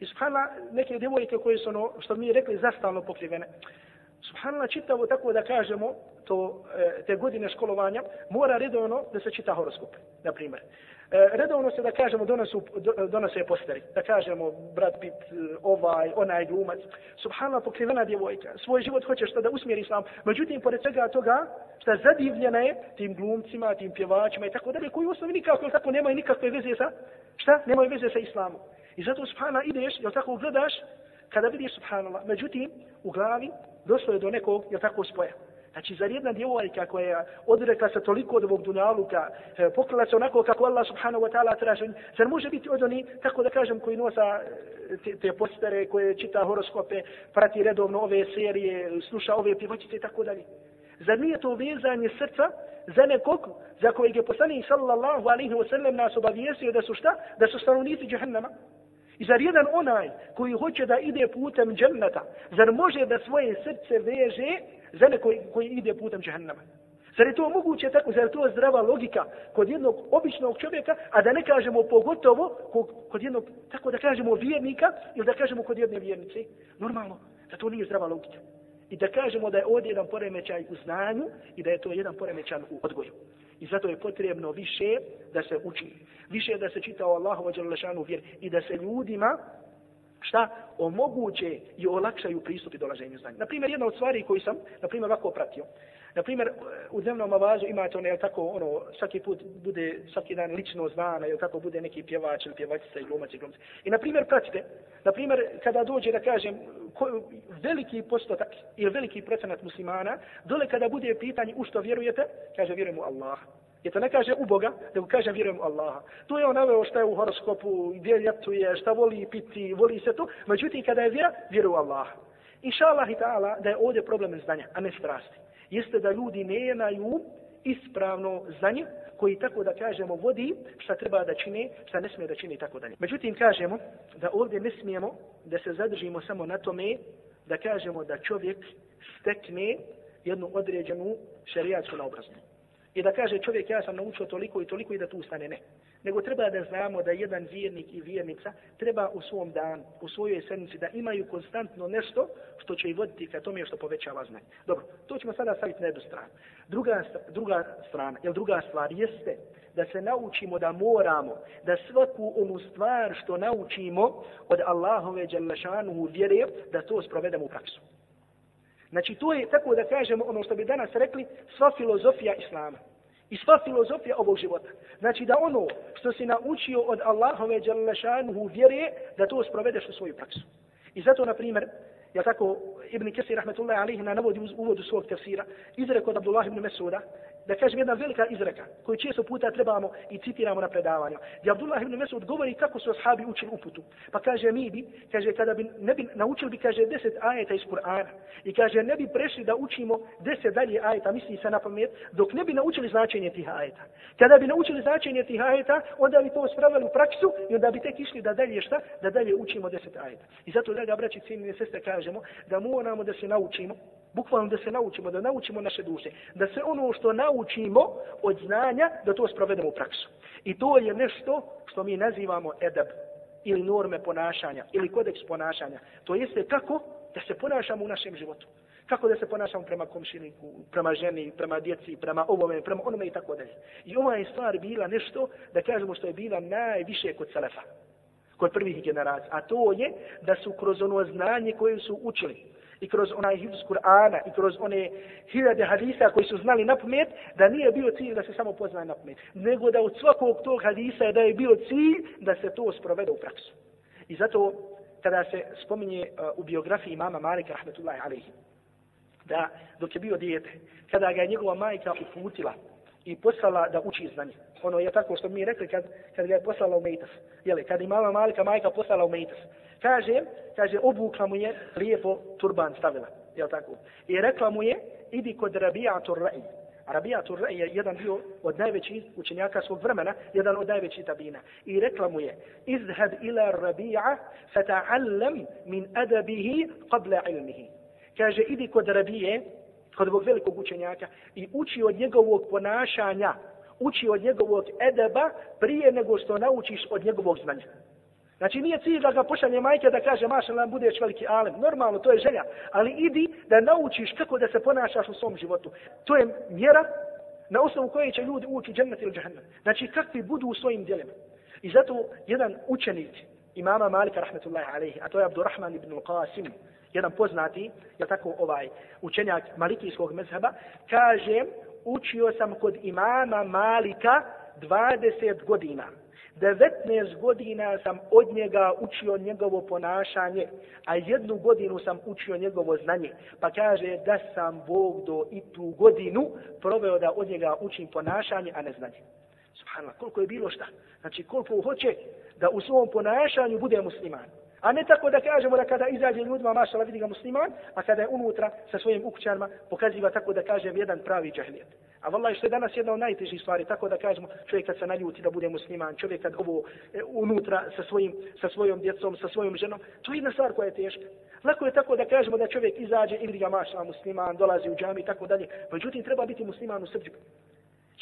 I subhanallah, neke djevojke koje su ono, što mi rekli, zastalno pokrivene, subhanallah, čitavo tako da kažemo, to, e, te godine školovanja, mora redovno da se čita horoskop, na primjer. E, redovno se da kažemo donosu, donose posteri, da kažemo brat Pitt, e, ovaj, onaj glumac. Subhanallah, pokrivena djevojka, svoj život hoće što da usmjeri islam. Međutim, pored svega toga, što zadivljena je tim glumcima, tim pjevačima i tako dalje, koji u osnovi nikako, tako nemaju nikakve veze sa, šta? Nemaju veze sa islamom. I zato, subhanallah, ideš, jel tako gledaš, kada vidiš, subhanallah, međutim, u glavi, došlo je do nekog, je tako, spoja. Znači, zar jedna djevojka koja je odrekla se toliko od ovog dunjaluka, e, pokrila se onako kako Allah subhanahu wa ta'ala traži, zar može biti od oni, tako da kažem, koji nosa e, te, te postere, koje čita horoskope, prati redovno ove serije, sluša ove pivačice i tako dalje. Zar nije to vezanje srca za nekog za kojeg je poslanik sallallahu alaihi wa sallam nas obavijesio da su šta? Da su stanovnici džahennama. I zar jedan onaj koji hoće da ide putem dženneta, zar može da svoje srce veže za neko koji ide putem džennama? Zar je to moguće tako, zar je to zdrava logika kod jednog običnog čovjeka, a da ne kažemo pogotovo kod jednog, tako da kažemo vjernika ili da kažemo kod jedne vjernice? Normalno, da to nije zdrava logika. I da kažemo da je ovdje jedan poremećaj u znanju i da je to jedan poremećaj u odgoju. I zato je potrebno više da se uči. Više da se čita o Allahu vađalašanu vjer i da se ljudima šta omoguće i olakšaju pristup i dolaženju znanja. Naprimjer, jedna od stvari koju sam, na primjer, ovako pratio. Na primjer, u dnevnom avazu imate ono, tako, ono, svaki put bude, svaki dan lično zvana, jel tako, bude neki pjevač ili pjevačica i glumac i glumac. I na primjer, pratite, na primjer, kada dođe, da kažem, ko, veliki postotak ili veliki procenat muslimana, dole kada bude pitanje u što vjerujete, kaže, vjerujem u Allah. I to ne kaže u Boga, nego kaže vjerujem u Allaha. To je on naveo šta je u horoskopu, gdje ljetuje, šta voli piti, voli se to. Međutim, kada je vjera, vjeruje u Allaha. Inša Allah i ta'ala, da je ovdje problem znanja, a ne strasti jeste da ljudi ne jenaju ispravno znanje koji tako da kažemo vodi šta treba da čine, šta ne smije da čine i tako dalje. Međutim, kažemo da ovdje ne smijemo da se zadržimo samo na tome da kažemo da čovjek stekne jednu određenu šarijatsku naobraznost. I da kaže čovjek ja sam naučio toliko i toliko i da tu stane ne nego treba da znamo da jedan vjernik i vjernica treba u svom dan, u svojoj sedmici da imaju konstantno nešto što će i voditi ka tome što povećava znanje. Dobro, to ćemo sada staviti na jednu stranu. Druga, druga strana, jel druga stvar jeste da se naučimo da moramo da svaku onu stvar što naučimo od Allahove Đalešanuhu vjere, da to sprovedemo u praksu. Znači, to je tako da kažemo ono što bi danas rekli, sva filozofija Islama. I sva filozofija ovog života. Znači da ono što si naučio od Allahove Đalešanuhu vjere, da to sprovedeš u svoju praksu. I zato, na primjer, ja tako Ibn Kesir, rahmetullahi alihi, na navodi u uvodu svog tefsira, izrekao od Abdullah ibn Mesuda, da kažem jedna velika izreka koju često puta trebamo i citiramo na predavanju. Gdje Abdullah ibn Mesud govori kako su ashabi učili uputu. Pa kaže mi bi, kaže kada bi, ne bi naučili bi, kaže deset ajeta iz Kur'ana. I kaže ne bi prešli da učimo deset dalje ajeta, misli se na pamet, dok ne bi naučili značenje tih ajeta. Kada bi naučili značenje tih ajeta, onda bi to spravili u praksu i onda bi tek išli da dalje šta? Da dalje učimo deset ajeta. I zato draga braći cijenine sestre kažemo da moramo da se naučimo bukvalno da se naučimo, da naučimo naše duše, da se ono što naučimo od znanja, da to sprovedemo u praksu. I to je nešto što mi nazivamo edab ili norme ponašanja ili kodeks ponašanja. To jeste kako da se ponašamo u našem životu. Kako da se ponašamo prema komšiniku, prema ženi, prema djeci, prema ovome, prema onome i tako dalje. I ova je stvar bila nešto, da kažemo što je bila najviše kod Selefa, kod prvih generacija. A to je da su kroz ono znanje koje su učili, i kroz onaj hivz Kur'ana i kroz one hiljade hadisa koji su znali na pamet, da nije bio cilj da se samo poznaje na pamet, nego da od svakog tog hadisa da je bio cilj da se to sprovede u praksu. I zato kada se spominje uh, u biografiji mama Malika rahmetullahi alaihi, da dok je bio dijete, kada ga je njegova majka uputila i poslala da uči znanje. Ono je tako što mi rekli kad, kad ga je poslala u Mejtas. Jeli, kad je mama Malika majka poslala u Mejtas. Kaže, kaže, obukla mu je lijepo turban stavila. Jel tako? I rekla mu je, idi kod Rabi'atul Ra'i. Rabi'atul Ra'i je jedan bio od najvećih učenjaka svog vremena, jedan od najvećih tabina. I rekla mu je, izhad ila Rabi'a fata'allam min adabihi qabla ilmihi. Kaže, idi kod Rabije, kod ovog velikog učenjaka i uči od njegovog ponašanja, uči od njegovog edeba prije nego što naučiš od njegovog znanja. Znači nije cilj da ga pošalje majke da kaže maša budeš veliki alem. Normalno, to je želja. Ali idi da naučiš kako da se ponašaš u svom životu. To je mjera na osnovu koje će ljudi ući u džennet ili džahnem. Znači kakvi budu u svojim djelima. I zato jedan učenik imama Malika rahmetullahi alaihi, a to je Abdurrahman ibn Qasim, jedan poznati, je tako ovaj učenjak malikijskog mezheba, kaže, učio sam kod imama Malika 20 godina. 19 godina sam od njega učio njegovo ponašanje, a jednu godinu sam učio njegovo znanje. Pa kaže da sam Bog do i tu godinu proveo da od njega učim ponašanje, a ne znanje. Subhanallah, koliko je bilo šta. Znači koliko hoće da u svom ponašanju bude musliman. A ne tako da kažemo da kada izađe ljudima, mašala vidi ga musliman, a kada je unutra sa svojim ukućanima, pokaziva tako da kažem jedan pravi džahlijet. A vallahi što je danas jedna od najtežih stvari, tako da kažemo čovjek kad se naljuti da bude musliman, čovjek kad ovo e, unutra sa, svojim, sa svojom djecom, sa svojom ženom, to je jedna stvar koja je teška. Lako je tako da kažemo da čovjek izađe i vidi ga maša musliman, dolazi u džami i tako dalje. Međutim, treba biti musliman u srđu.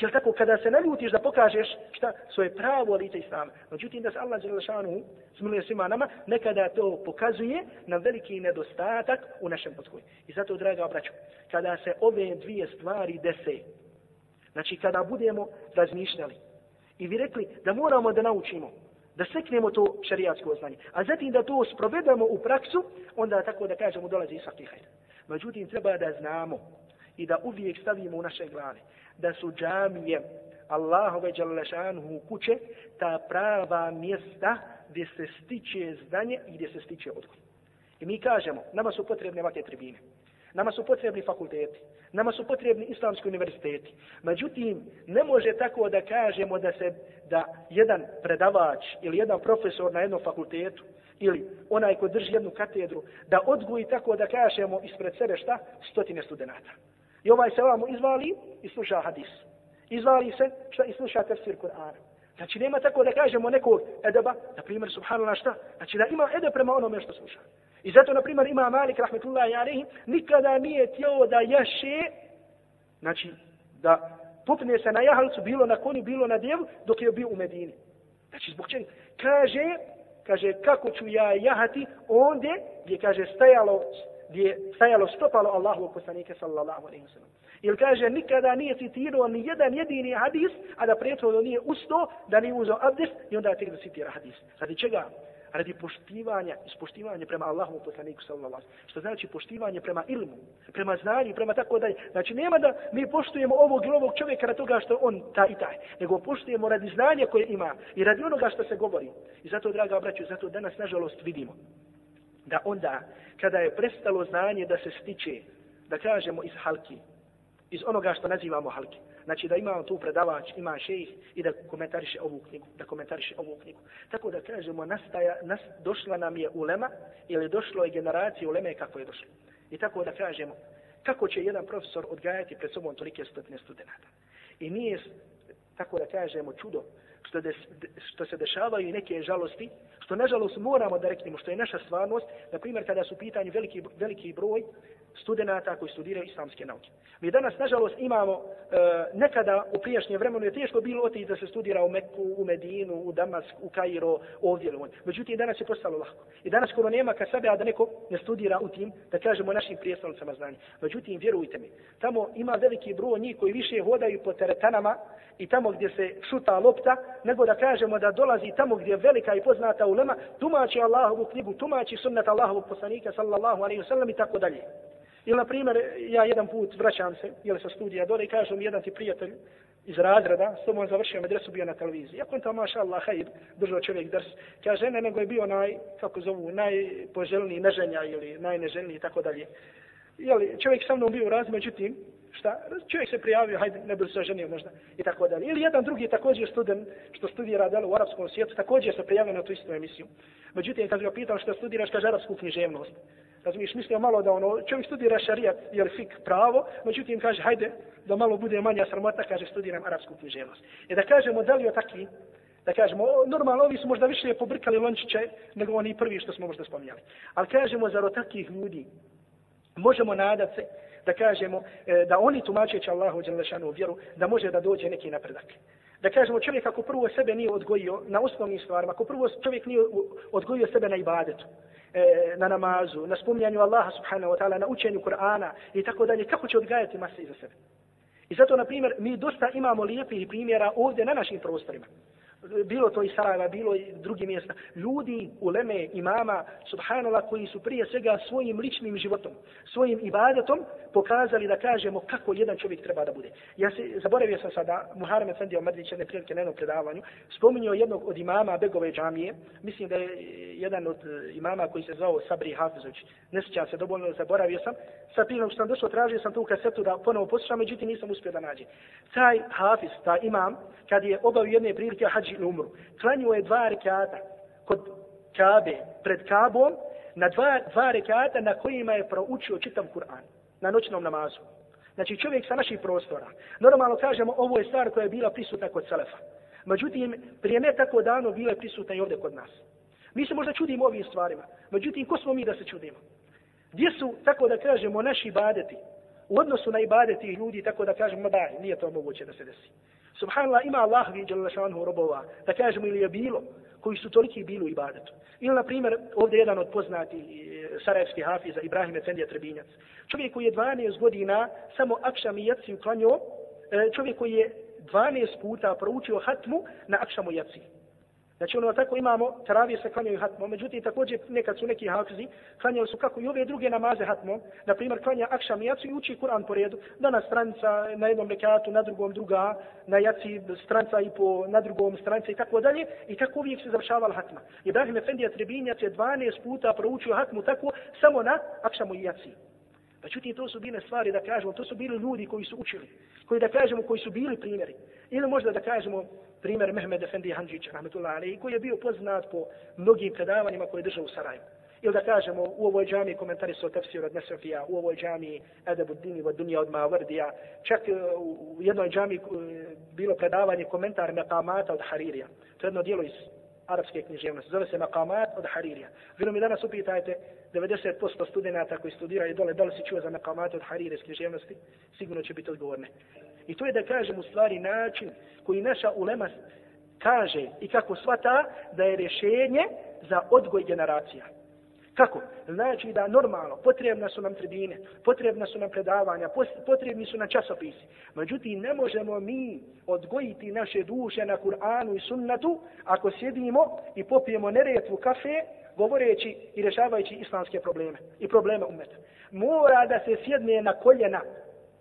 Jel tako, kada se naljutiš da pokažeš šta svoje pravo lice islama. Međutim, da se Allah Đelešanu smiluje svima nama, nekada to pokazuje na veliki nedostatak u našem odgoju. I zato, draga obraću, kada se ove dvije stvari dese, znači kada budemo razmišljali i vi rekli da moramo da naučimo, da seknemo to šarijatsko znanje, a zatim da to sprovedemo u praksu, onda tako da kažemo dolazi Isak i Hajde. Međutim, treba da znamo i da uvijek stavimo u naše glave da su džamije Allahove Đalešanhu kuće ta prava mjesta gdje se stiče znanje i gdje se stiče odgoj. I mi kažemo, nama su potrebne ovakve tribine. Nama su potrebni fakulteti. Nama su potrebni islamski univerziteti. Međutim, ne može tako da kažemo da se da jedan predavač ili jedan profesor na jednom fakultetu ili onaj ko drži jednu katedru, da odgoji tako da kažemo ispred sebe šta? Stotine studenta. I ovaj se ovamo izvali i sluša hadis. Izvali se šta i sluša tefsir Kur'ana. Znači nema tako da kažemo nekog edeba, na primjer, subhanallah šta? Znači da ima edeb prema onome što sluša. I zato, na primjer, ima Malik, rahmetullahi alihi, nikada nije tijelo da jaše, znači da popne se na jahalcu, bilo na koni, bilo na djevu, dok je bio u Medini. Znači, zbog čega? Kaže, kaže, kako ću ja jahati onde gdje, kaže, stajalo gdje je stajalo stopalo Allahu poslanika sallallahu alaihi wa sallam. Ili kaže, nikada nije citirao ni jedan jedini hadis, a da prethodno nije usto, da nije uzao abdest i onda tek da citira hadis. Radi čega? Radi poštivanja, ispoštivanja prema Allahu poslaniku sallallahu alaihi wa. Što znači poštivanje prema ilmu, prema znanju, prema tako dalje. Znači nema da mi poštujemo ovog ili ovog čovjeka radi toga što on ta i taj, nego poštujemo radi znanja koje ima i radi onoga što se govori. I zato, draga braćo, zato danas, nažalost, vidimo da onda kada je prestalo znanje da se stiče, da kažemo iz halki, iz onoga što nazivamo halki. Znači da imamo tu predavač, ima šejih i da komentariše ovu knjigu, da komentariše ovu knjigu. Tako da kažemo, nastaja, nas, došla nam je ulema ili došlo je generacija uleme kako je došlo. I tako da kažemo, kako će jedan profesor odgajati pred sobom tolike stotine studenta. I nije, tako da kažemo, čudo što, des, što se dešavaju i neke žalosti, što nažalost moramo da reknemo što je naša stvarnost, na primjer kada su pitanju veliki, veliki broj studenta koji studiraju islamske nauke. Mi danas, nažalost, imamo e, nekada u prijašnjem vremenu je teško bilo otići da se studira u Meku, u Medinu, u Damask, u Kairo, ovdje ili Međutim, danas je postalo lahko. I danas skoro nema kad sebe, a da neko ne studira u tim, da kažemo našim prijestolnicama znanja. Međutim, vjerujte mi, tamo ima veliki broj njih koji više hodaju po teretanama i tamo gdje se šuta lopta, nego da kažemo da dolazi tamo gdje je velika i poznata ulema, tumači Allahovu knjigu, tumači sunnet Allahovog poslanika, sallallahu alaihi wasallam i tako dalje. Ili, na primjer, ja jedan put vraćam se, jel sa studija dole i kažem jedan ti prijatelj iz razreda, s tobom završio medresu, bio na televiziji. Ja kontam, maša Allah, hajib, držao čovjek drs. Kaže, ne, nego je bio naj, kako zovu, najpoželjniji neženja ili najneželjniji i tako dalje. Jel, čovjek sa mnom bio raz, međutim, šta, čovjek se prijavio, hajde, ne bi se oženio možda i tako dalje. Ili jedan drugi također student što studira delo u arapskom svijetu, također se prijavio na tu istu emisiju. Međutim, kad ga pitam što studiraš, kaže arapsku književnost. Razumiješ, mislio malo da ono, čovjek studira šarijat, jer fik pravo, međutim kaže, hajde, da malo bude manja sramota, kaže, studiram arapsku književnost. I da kažemo, da li je takvi, da kažemo, normalno, ovi su možda više pobrkali lončiće, nego oni prvi što smo možda spominjali. Ali kažemo, zar od takvih ljudi možemo nadat se, da kažemo, e, da oni tumačeći Allahu Đelešanu vjeru, da može da dođe neki napredak. Da kažemo, čovjek ako prvo sebe nije odgojio na osnovnim stvarima, ako prvo čovjek nije odgojio sebe na ibadetu, e, na namazu, na spominjanju Allaha subhanahu wa ta'ala, na učenju Kur'ana i tako dalje, kako će odgajati mase iza sebe? I zato, na primjer, mi dosta imamo lijepih primjera ovdje na našim prostorima bilo to i Sarajeva, bilo i drugi mjesta, ljudi, uleme, imama, subhanallah, koji su prije svega svojim ličnim životom, svojim ibadetom, pokazali da kažemo kako jedan čovjek treba da bude. Ja se zaboravio sam sada, Muharrem Efendi Omrdić jedne prilike na jednom predavanju, spominjao jednog od imama Begove džamije, mislim da je jedan od eh, imama koji se zvao Sabri Hafizović, ne sjećam se dovoljno, zaboravio sam, sa prinom što sam došao, tražio sam tu kasetu da ponovo poslušam, međutim nisam uspio da nađem. Taj Hafiz, taj imam, kad je obavio jedne prilike hađi umru, klanio je dva rekata kod Kabe, pred Kabom, na dva, dva rekata na kojima je proučio čitav Kur'an na noćnom namazu. Znači čovjek sa naših prostora. Normalno kažemo ovo je stvar koja je bila prisutna kod Selefa. Međutim, prije ne tako dano bila je prisutna i ovdje kod nas. Mi se možda čudimo ovim stvarima. Međutim, ko smo mi da se čudimo? Gdje su, tako da kažemo, naši ibadeti? U odnosu na ibadeti ljudi, tako da kažemo, da, nije to moguće da se desi. Subhanallah, ima Allah vi šanhu robova, da kažemo ili je bilo, koji su toliki bili u ibadetu. Ili, na primjer, ovdje jedan od poznati e, sarajevski hafiza, Ibrahim Efendija Trebinjac. Čovjek koji je 12 godina samo akšam i jaci uklanio, e, čovjek koji je 12 puta proučio hatmu na akšamu jaci. Znači ono tako imamo, teravije se klanjaju hatmom, međutim također nekad su neki hafizi, klanjaju su kako i ove druge namaze hatmom, na primjer klanja akšam i jacu i uči Kur'an po redu, danas stranca na jednom rekatu, na drugom druga, na jaci stranca i po, na drugom stranca i tako dalje, i tako uvijek se završavala hatma. Ibrahim Efendija Trebinjac je 12 puta proučio hatmu tako samo na akšamu i jaci. Pa to su bile stvari da kažemo, to su bili ljudi koji su učili, koji da kažemo, koji su bili primjeri. Ili možda da kažemo primjer Mehmed Efendi Hanđića, rahmetullahi alaihi, koji je bio poznat po mnogim predavanjima koje je držao u Sarajevu. Ili da kažemo, u ovoj džami komentari su tefsir od Nesofija, u ovoj džami Edebu Dini od Dunija od Mavrdija, čak e, u jednoj džami e, bilo predavanje komentar Mekamata od Haririja. To je jedno dijelo iz arapske književnosti. Zove se Makamat od Haririja. Vjerujem mi danas upitajte 90% studenta koji studiraju dole, da li si čuo za Makamat od Haririja iz književnosti, sigurno će biti odgovorne. I to je da kažem u stvari način koji naša ulema kaže i kako svata da je rješenje za odgoj generacija. Kako? Znači da normalno, potrebna su nam tribine, potrebna su nam predavanja, potrebni su nam časopisi. Međutim, ne možemo mi odgojiti naše duše na Kur'anu i sunnatu ako sjedimo i popijemo neretvu kafe govoreći i rešavajući islamske probleme i probleme umeta. Mora da se sjedne na koljena.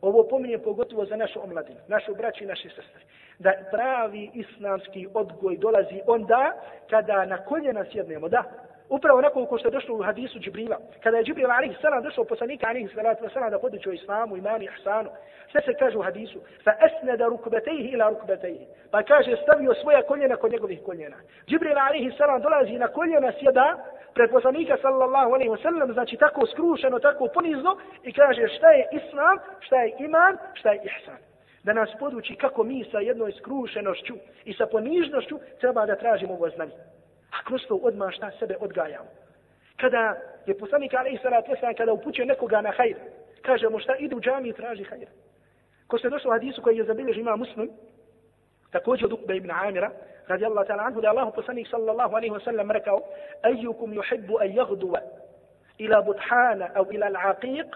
Ovo pominje pogotovo za našu omladinu, našu braću i naše sestre. Da pravi islamski odgoj dolazi onda kada na koljena sjednemo, da, Upravo nekoliko što je došlo u hadisu Džibrila. Kada je Džibril alaihi sallam došao poslanika alaihi salatu sallam da podući o islamu, i ihsanu. Sve se kaže u hadisu. Fa esneda rukbetejhi ila rukbetejhi. Pa kaže stavio svoja koljena kod njegovih koljena. Džibril alaihi sallam dolazi na koljena sjeda pred poslanika sallallahu alaihi sallam. Znači tako skrušeno, tako ponizno. I kaže šta je islam, šta je iman, šta je ihsan da nas poduči kako mi sa jednoj skrušenošću i sa ponižnošću treba da tražimo ovo znanje. A kroz to odmah šta sebe odgajamo. Kada je poslanik alaih salatu wasalam, kada upućuje nekoga na hajr, Kaže mu šta, ide u džami i traži hajr. Ko se došlo u hadisu koji je zabilježi ima muslim, također od Ukbe ibn Amira, radi Allah ta'ala anhu, da je Allah poslanik sallallahu alaihi wa sallam rekao, ejukum yuhibbu an jagduva ila buthana au ila al-aqiq,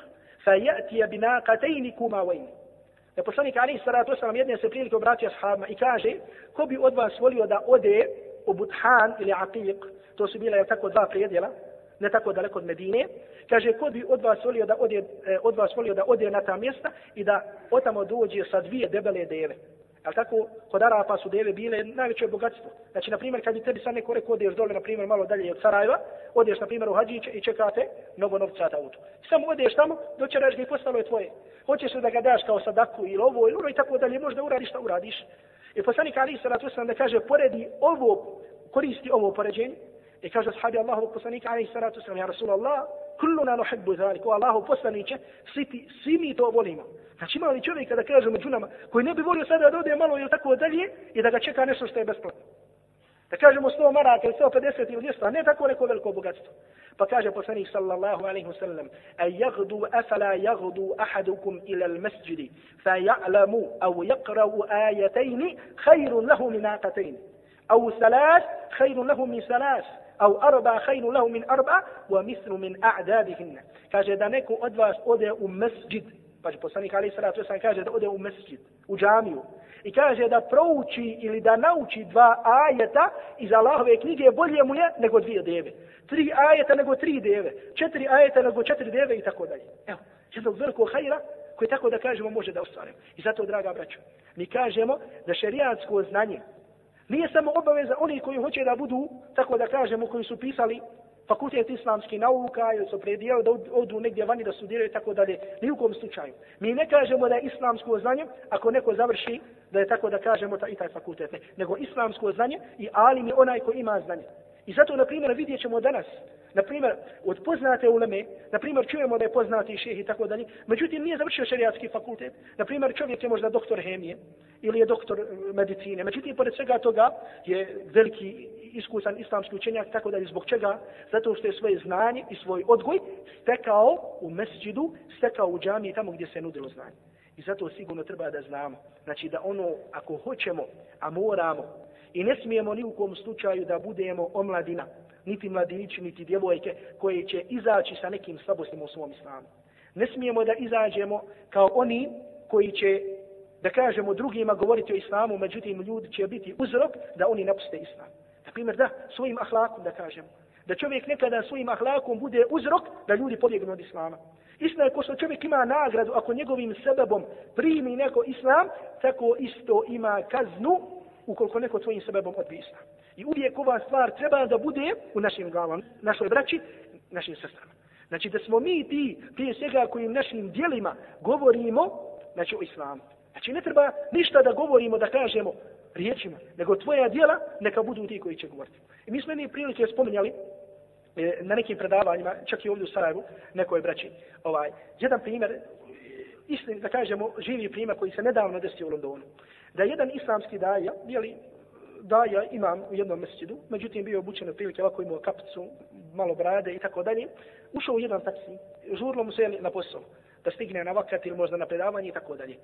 fa ja'tija binaqatejni kuma vajni. Da poslanik Ali salatu wasalam jedne se prilike obratio ashabima i kaže, ko bi od vas volio da ode u buthan ili aqiq, to su bila je tako dva prijedjela, ne tako daleko od Medine, kaže ko bi od vas volio da ode, e, od vas volio da ode na ta mjesta i da otamo dođe sa dvije debele deve. Al tako kod Arapa su deve bile najveće bogatstvo. Znači na primjer kad bi tebi sad neko rekao odeš dole na primjer malo dalje od Sarajeva, odeš na primjer u Hadžiće i čekate mnogo novca da auto. Samo odeš tamo, doćeraš ga i postalo je tvoje. Hoćeš da ga daš kao sadaku ili ovo ili ono i tako dalje, možda uradiš šta uradiš. I poslanik Ali Salatu alejhi da kaže poredi ovo koristi ovo poređenje I kaže sahabi Allahovog poslanika, alaihi salatu sallam, ja Rasulallah, kulluna nuhibbu zalik, o Allahov poslaniće, svi, ti, svi mi to volimo. Znači ima li čovjeka da kaže među nama, koji ne bi volio sada da ode malo ili tako dalje i da ga čeka nešto što je besplatno. Da kažemo 100 maraka ili 150 ili 200, a ne tako neko veliko bogatstvo. Pa kaže poslanik sallallahu alaihi wasallam, a jagdu afala jagdu ahadukum ila al-masjidi, fa ja'lamu au jakrau ajatajni, khairun lahu min. أو ثلاث خير له من ثلاث أو أربع خير له من أربع ومثل من أعدادهن kaže da neko od pa je poslanik ali salatu sam kaže da ode u mesdžid u džamiju i kaže da prouči ili da nauči dva ajeta iz Allahove knjige bolje mu je nego dvije deve. Tri ajeta nego tri deve četiri ajeta nego četiri deve i tako dalje. Evo jednog velikog hajra koji tako da kažemo može da ostvarimo. I zato draga braćo mi kažemo da šerijatsko znanje Nije samo obaveza oni koji hoće da budu, tako da kažemo, koji su pisali fakultet islamskih nauka ili su predijeli da odu negdje vani da studiraju tako dalje. Ni u kom slučaju. Mi ne kažemo da je islamsko znanje, ako neko završi, da je tako da kažemo ta, i taj fakultet. Ne. Nego islamsko znanje i alim je onaj ko ima znanje. I zato, na primjer, vidjet ćemo danas, na primjer, od poznate uleme, na primjer, čujemo da je poznati šeh i tako dalje, međutim, nije završio šariatski fakultet. Na primjer, čovjek je možda doktor hemije ili je doktor eh, medicine. Međutim, pored svega toga je veliki iskusan islamski učenjak, tako da je zbog čega? Zato što je svoje znanje i svoj odgoj stekao u mesđidu, stekao u džami tamo gdje se nudilo znanje. I zato sigurno treba da znamo. Znači da ono, ako hoćemo, a moramo, I ne smijemo ni u kom slučaju da budemo omladina, niti mladinići, niti djevojke koje će izaći sa nekim slabostima u svom islamu. Ne smijemo da izađemo kao oni koji će, da kažemo, drugima govoriti o islamu, međutim ljudi će biti uzrok da oni napuste islam. Primjer, da, svojim ahlakom da kažemo. Da čovjek nekada svojim ahlakom bude uzrok da ljudi pobjegnu od islama. Istina je ko što čovjek ima nagradu ako njegovim sebebom primi neko islam, tako isto ima kaznu ukoliko neko svojim sebebom odbije islam. I uvijek ova stvar treba da bude u našim glavama, našoj braći, našim sestrama. Znači da smo mi ti, prije svega kojim našim dijelima govorimo, znači o islamu. Znači ne treba ništa da govorimo, da kažemo riječima, nego tvoja dijela neka budu ti koji će govoriti. I mi smo jedne prilike spominjali e, na nekim predavanjima, čak i ovdje u Sarajevu, nekoj braći, ovaj, jedan primjer, istin, da kažemo, živi primjer koji se nedavno desio u Londonu. Da jedan islamski daja, bili daja imam u jednom mjesečidu, međutim bio obučen od prilike ovako imao kapicu, malo brade i tako dalje, ušao u jedan taksi, žurlo mu se na posao, da stigne na vakat ili možda na predavanje i tako dalje.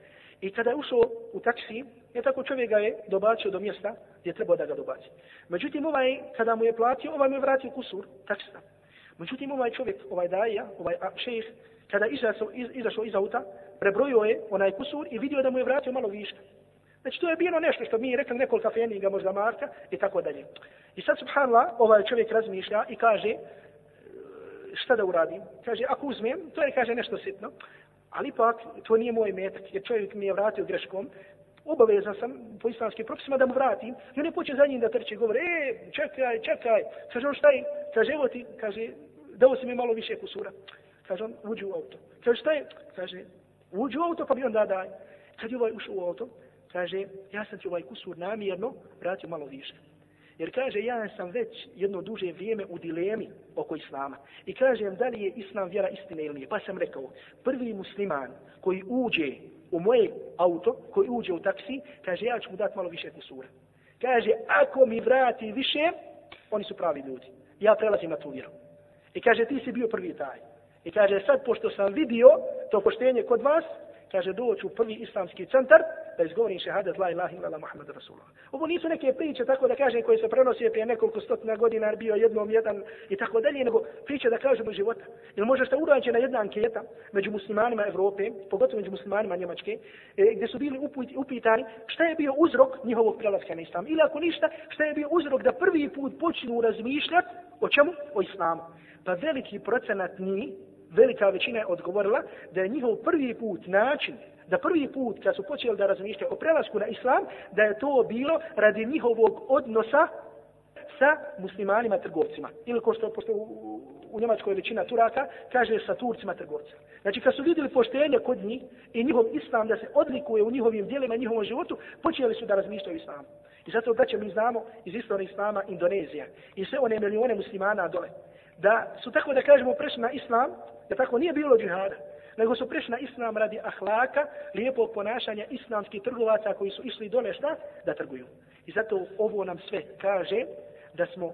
I kada je ušao u taksi, je tako čovjek ga je dobačio do mjesta gdje treba da ga dobaci. Međutim, ovaj, kada mu je platio, ovaj mu je vratio kusur taksista. Međutim, ovaj čovjek, ovaj daja, ovaj šejh, kada izašao, izašao iz auta, prebrojio je onaj kusur i vidio da mu je vratio malo viška. Znači to je bilo nešto što mi rekli nekoliko feninga, možda marka i tako dalje. I sad subhanallah, ovaj čovjek razmišlja i kaže šta da uradim? Kaže, ako uzmem, to je kaže nešto sitno, ali ipak to nije moj metak, jer čovjek mi je vratio greškom, obavezan sam po islamskim propisima da mu vratim, i on je počeo za njim da trče, govore, e, čekaj, čekaj, kaže on šta je, kaže, evo ti, kaže, dao si mi malo više kusura. Kaže on, uđi u auto. Kaže, šta je? Kaže, uđi u auto, pa bi on da daj. Kad je ovaj ušao u auto, kaže, ja sam ti ovaj kusur namjerno vratio malo više. Jer kaže, ja sam već jedno duže vrijeme u dilemi oko islama. I kažem, da li je islam vjera istine ili nije. Pa sam rekao, prvi musliman koji uđe u moje auto, koji uđe u taksi, kaže, ja ću mu dati malo više kusura. Kaže, ako mi vrati više, oni su pravi ljudi. Ja prelazim na tu vjeru. I kaže, ti si bio prvi taj. I kaže, sad pošto sam vidio to poštenje kod vas, kaže, doći u prvi islamski centar, da izgovorim šehadet la ilaha illa Muhammad Rasulullah. Ovo nisu neke priče, tako da kažem, koje se prenose prije nekoliko stotina godina, jer bio jednom jedan i tako dalje, nego priče da kažemo života. Jer može što urađena jedna anketa među muslimanima Evrope, pogotovo među muslimanima Njemačke, e, gdje su bili upitani šta je bio uzrok njihovog prelaska na islam. Ili ako ništa, šta je bio uzrok da prvi put počnu razmišljati o čemu? O islamu. Pa veliki procenat njih velika većina je odgovorila da je njihov prvi put način, da prvi put kad su počeli da razmišljaju o prelasku na islam, da je to bilo radi njihovog odnosa sa muslimanima trgovcima. Ili ko što pošto u, u Njemačkoj većina Turaka kaže sa Turcima trgovcima. Znači kad su vidjeli poštenje kod njih i njihov islam da se odlikuje u njihovim dijelima i njihovom životu, počeli su da razmišljaju islamu. I zato da će mi znamo iz istorije islama Indonezija i sve one milione muslimana dole. Da su tako da kažemo prešli na islam, da tako nije bilo džihada, nego su prešli na islam radi ahlaka, lijepog ponašanja islamskih trgovaca koji su išli dole šta? Da trguju. I zato ovo nam sve kaže da smo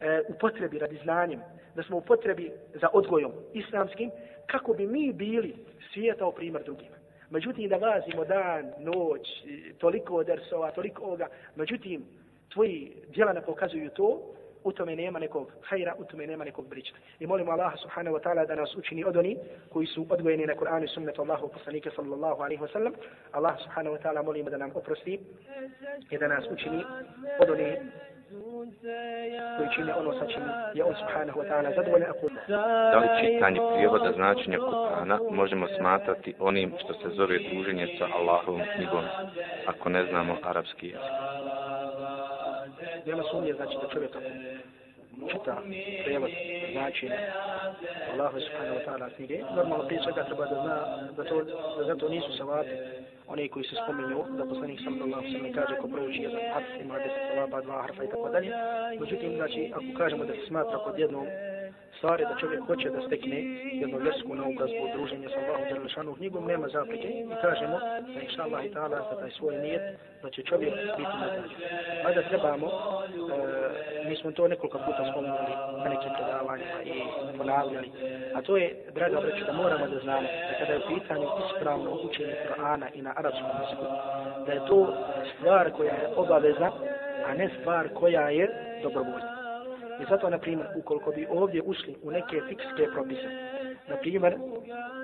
e, u potrebi radi znanjem, da smo u potrebi za odgojom islamskim, kako bi mi bili svijeta u primjer drugima. Međutim, da vazimo dan, noć, toliko dersova, toliko ovoga, međutim, tvoji djela ne pokazuju to, u tome nema nekog hajra, u tome nema nekog brička. I molimo Allaha subhanahu wa ta'ala da nas učini od oni koji su odgojeni na Kur'anu i sunnetu Allahu poslanike sallallahu alaihi wa sallam. Allah subhanahu wa ta'ala molimo da nam oprosti i da nas učini od oni koji čine ono sa čim je on subhanahu wa ta'ala zadovoljan ako
Da li čitanje prijevoda značenja Kur'ana možemo smatrati onim što se zove druženje sa Allahovom knjigom ako ne znamo arapski jezik?
Nema sumnje znači da čovjek ako čita prevod znači Allahu subhanahu wa ta'ala knjige normalno prije svega treba da zna da to, da zato nisu savati oni koji se spominju da poslanik sallallahu sallam kaže ko prouči jedan hat ima deset salaba, dva harfa i tako dalje. Međutim znači ako kažemo da se smatra pod jednom stvari da čovjek hoće da stekne jednu vjersku naobrazbu druženje sa Allahom Đerlešanu knjigom, nema zapreke i kažemo da inša Allah i ta'ala za taj svoj nijet da će čovjek biti nagrađen. Mada trebamo, e, mi smo to nekoliko puta spomenuli na nekim predavanjima i ponavljali, a to je, draga breću, da moramo da znamo da kada je u pitanju ispravno učenje Kur'ana i na arapskom jeziku, da je to stvar koja je obaveza, a ne stvar koja je dobrovoljna. I zato, na primjer, ukoliko bi ovdje ušli u neke fikske propise, na primjer,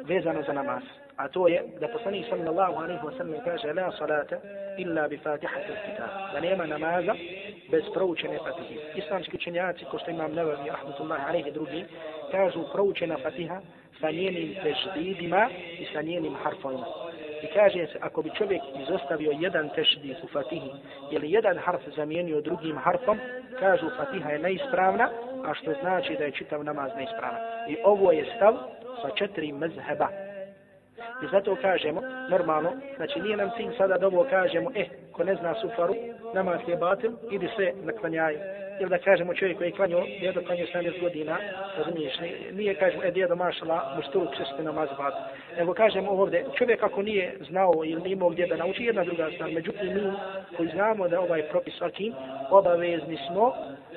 vezano za namaz, a to je da poslanik sallallahu alaihi wa sallam kaže la salata illa bi fatihati kitab, da nema namaza bez proučene fatihi. Islamski učenjaci, ko što imam nevavi, rahmatullahi alaihi drugi, kažu proučena fatiha sa njenim teždidima i sa njenim harfovima. I kaže se, ako bi čovjek izostavio jedan tešdid u fatihi ili jedan harf zamijenio drugim harfom, kažu fatiha je neispravna, a što znači da je čitav namaz neispravan. I ovo je stav sa četiri mezheba. I zato kažemo, normalno, znači nije nam cilj sada da ovo kažemo, eh, ko ne zna sufaru, namaz je batil, idi se naklanjaj ili da kažemo čovjek koji je klanio, djedo klanio 70 godina, razumiješ, nije kažemo, e djedo mašala, mu stulu česti namaz bad. Nego kažemo ovdje, čovjek ako nije znao ili imao gdje da nauči, jedna druga stvar, međutim mi koji znamo da ovaj propis svaki, obavezni smo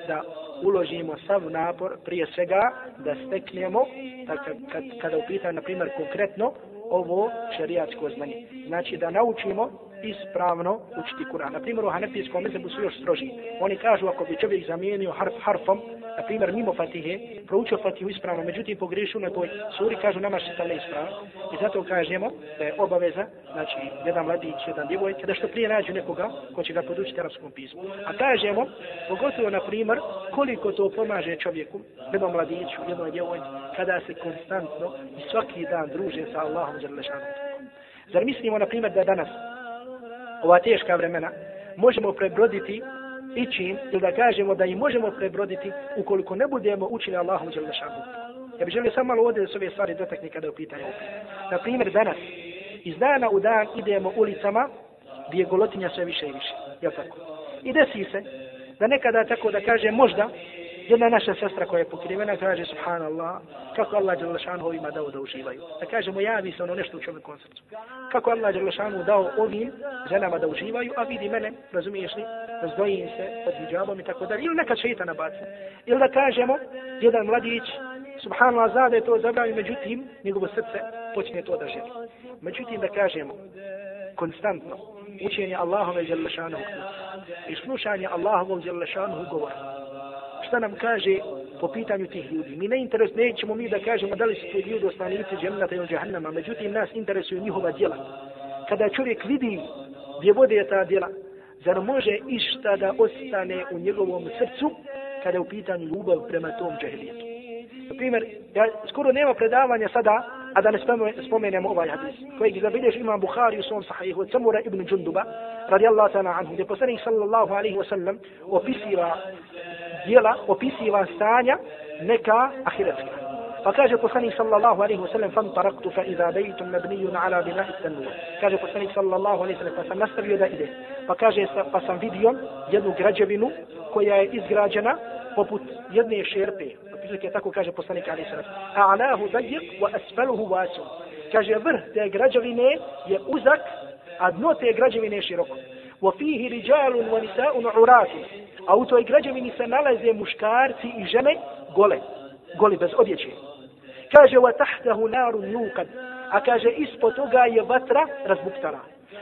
da uložimo sav napor prije svega da steknemo, tak, kad, kada upitam, na primjer, konkretno, ovo šerijatsko znanje. Znači da naučimo ispravno učiti Kur'an. Na primjer, u Hanefijskom mezebu su još stroži. Oni kažu, ako bi čovjek zamijenio harf harfom, na primjer, mimo Fatihe, proučio Fatihu ispravno, međutim, pogrešu na toj suri, kažu, nama se to ne ispravno. I zato kažemo da je obaveza, znači, jedan mladić, jedan djevojka, da što prije nađu nekoga ko će ga podučiti arapskom pismu. A kažemo, pogotovo, na primjer, koliko to pomaže čovjeku, jednom mladiću, jednom djevojci, kada se konstantno i svaki dan druže sa Allahom za Zar mislimo, na primjer, da danas ova teška vremena, možemo prebroditi i čim, ili da kažemo da i možemo prebroditi ukoliko ne budemo učili Allahom Đelešanu. Ja bih želio samo malo ovdje s ove stvari dotakni kada je u pitanju. Na primjer, danas, iz dana u dan idemo ulicama gdje je golotinja sve više i više. Je tako? I desi se da nekada tako da kaže možda jedna naša sestra koja je pokrivena kaže subhanallah kako Allah dželle lešanu ovima dao da uživaju. Da kažemo javi se ono nešto u čovjekovom srcu. Kako Allah dželle lešanu dao ovim ženama da uživaju, a vidi mene, razumiješ li, razdvojim se pod hijabom i tako dalje. Ili neka šeita nabaci. Ili da kažemo jedan mladić subhanallah, zna da je to zabranjeno, međutim, njegovo srce počne to da želi. Međutim, da kažemo, konstantno, učenje Allahove Đalešanog i slušanje Allahovog Đalešanog govora. Šta nam kaže po pitanju tih ljudi? Mi ne interes, nećemo mi da kažemo da li su ti ljudi ostanici džemnata ili džahannama, međutim, nas interesuju njihova djela. Kada čovjek vidi gdje vode ta djela, zar može išta da ostane u njegovom srcu kada je u pitanju ljubav prema tom džahilijetu? Na primjer, ja, skoro nema predavanja sada, a da ne spomenemo ovaj hadis, kojeg zabilješ imam Bukhari u svom sahihu od Samura ibn Džunduba, radijallahu ta'ala anhu, gdje poslanik sallallahu alaihi wa sallam opisiva dijela, opisiva stanja neka ahiretska. Pa kaže poslanik sallallahu alaihi wa sallam, fan taraktu fa iza bejtum mabnijun ala bina istanu. Kaže poslanik sallallahu alaihi wa sallam, pa sam nastavio da ide. Pa kaže, pa sam vidio jednu građevinu koja je izgrađena poput jedne šerpe, prilike tako kaže poslanik Ali Sallam. A'lahu dajik wa asfaluhu vasum. Kaže vrh te građevine je uzak, a dno te građevine je široko. Wa fihi rijalun wa nisa'un urati. A u toj građevini se nalaze muškarci i žene gole. Goli bez odjeće. Kaže wa tahtahu narun yuqad. A kaže ispod toga je vatra razbuktana.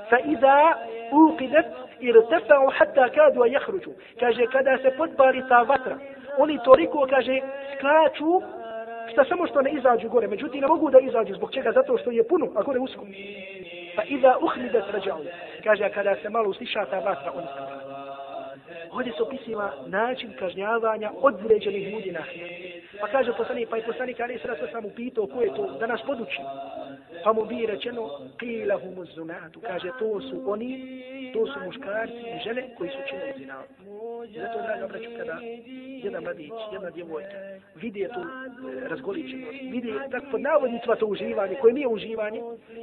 Fa iza uqidat irtafa'u hatta kadu yakhruju. Kaže kada se podpali ta vatra, oni toliko, kaže, skaču, šta samo što ne izađu gore, međutim ne mogu da izađu, zbog čega? Zato što je puno, a gore usko. Pa iza uhmidet rađao, kaže, kada se malo usliša ta vatra, oni stavljaju. Ovdje se opisiva način kažnjavanja određenih ljudi na Pa kaže poslanik, pa je poslanik, ali sada sam upitao ko je to, da nas poduči. Pa mu bi rečeno, kila humu zunatu, kaže, to su oni, to su muškarci i žene koji su činili zinatu. Zato, draga braću, kada jedan mladić, jedna djevojka, vidi tu e, razgoličenost, vidi tako pod navodnicima to uživanje, koje nije uživanje,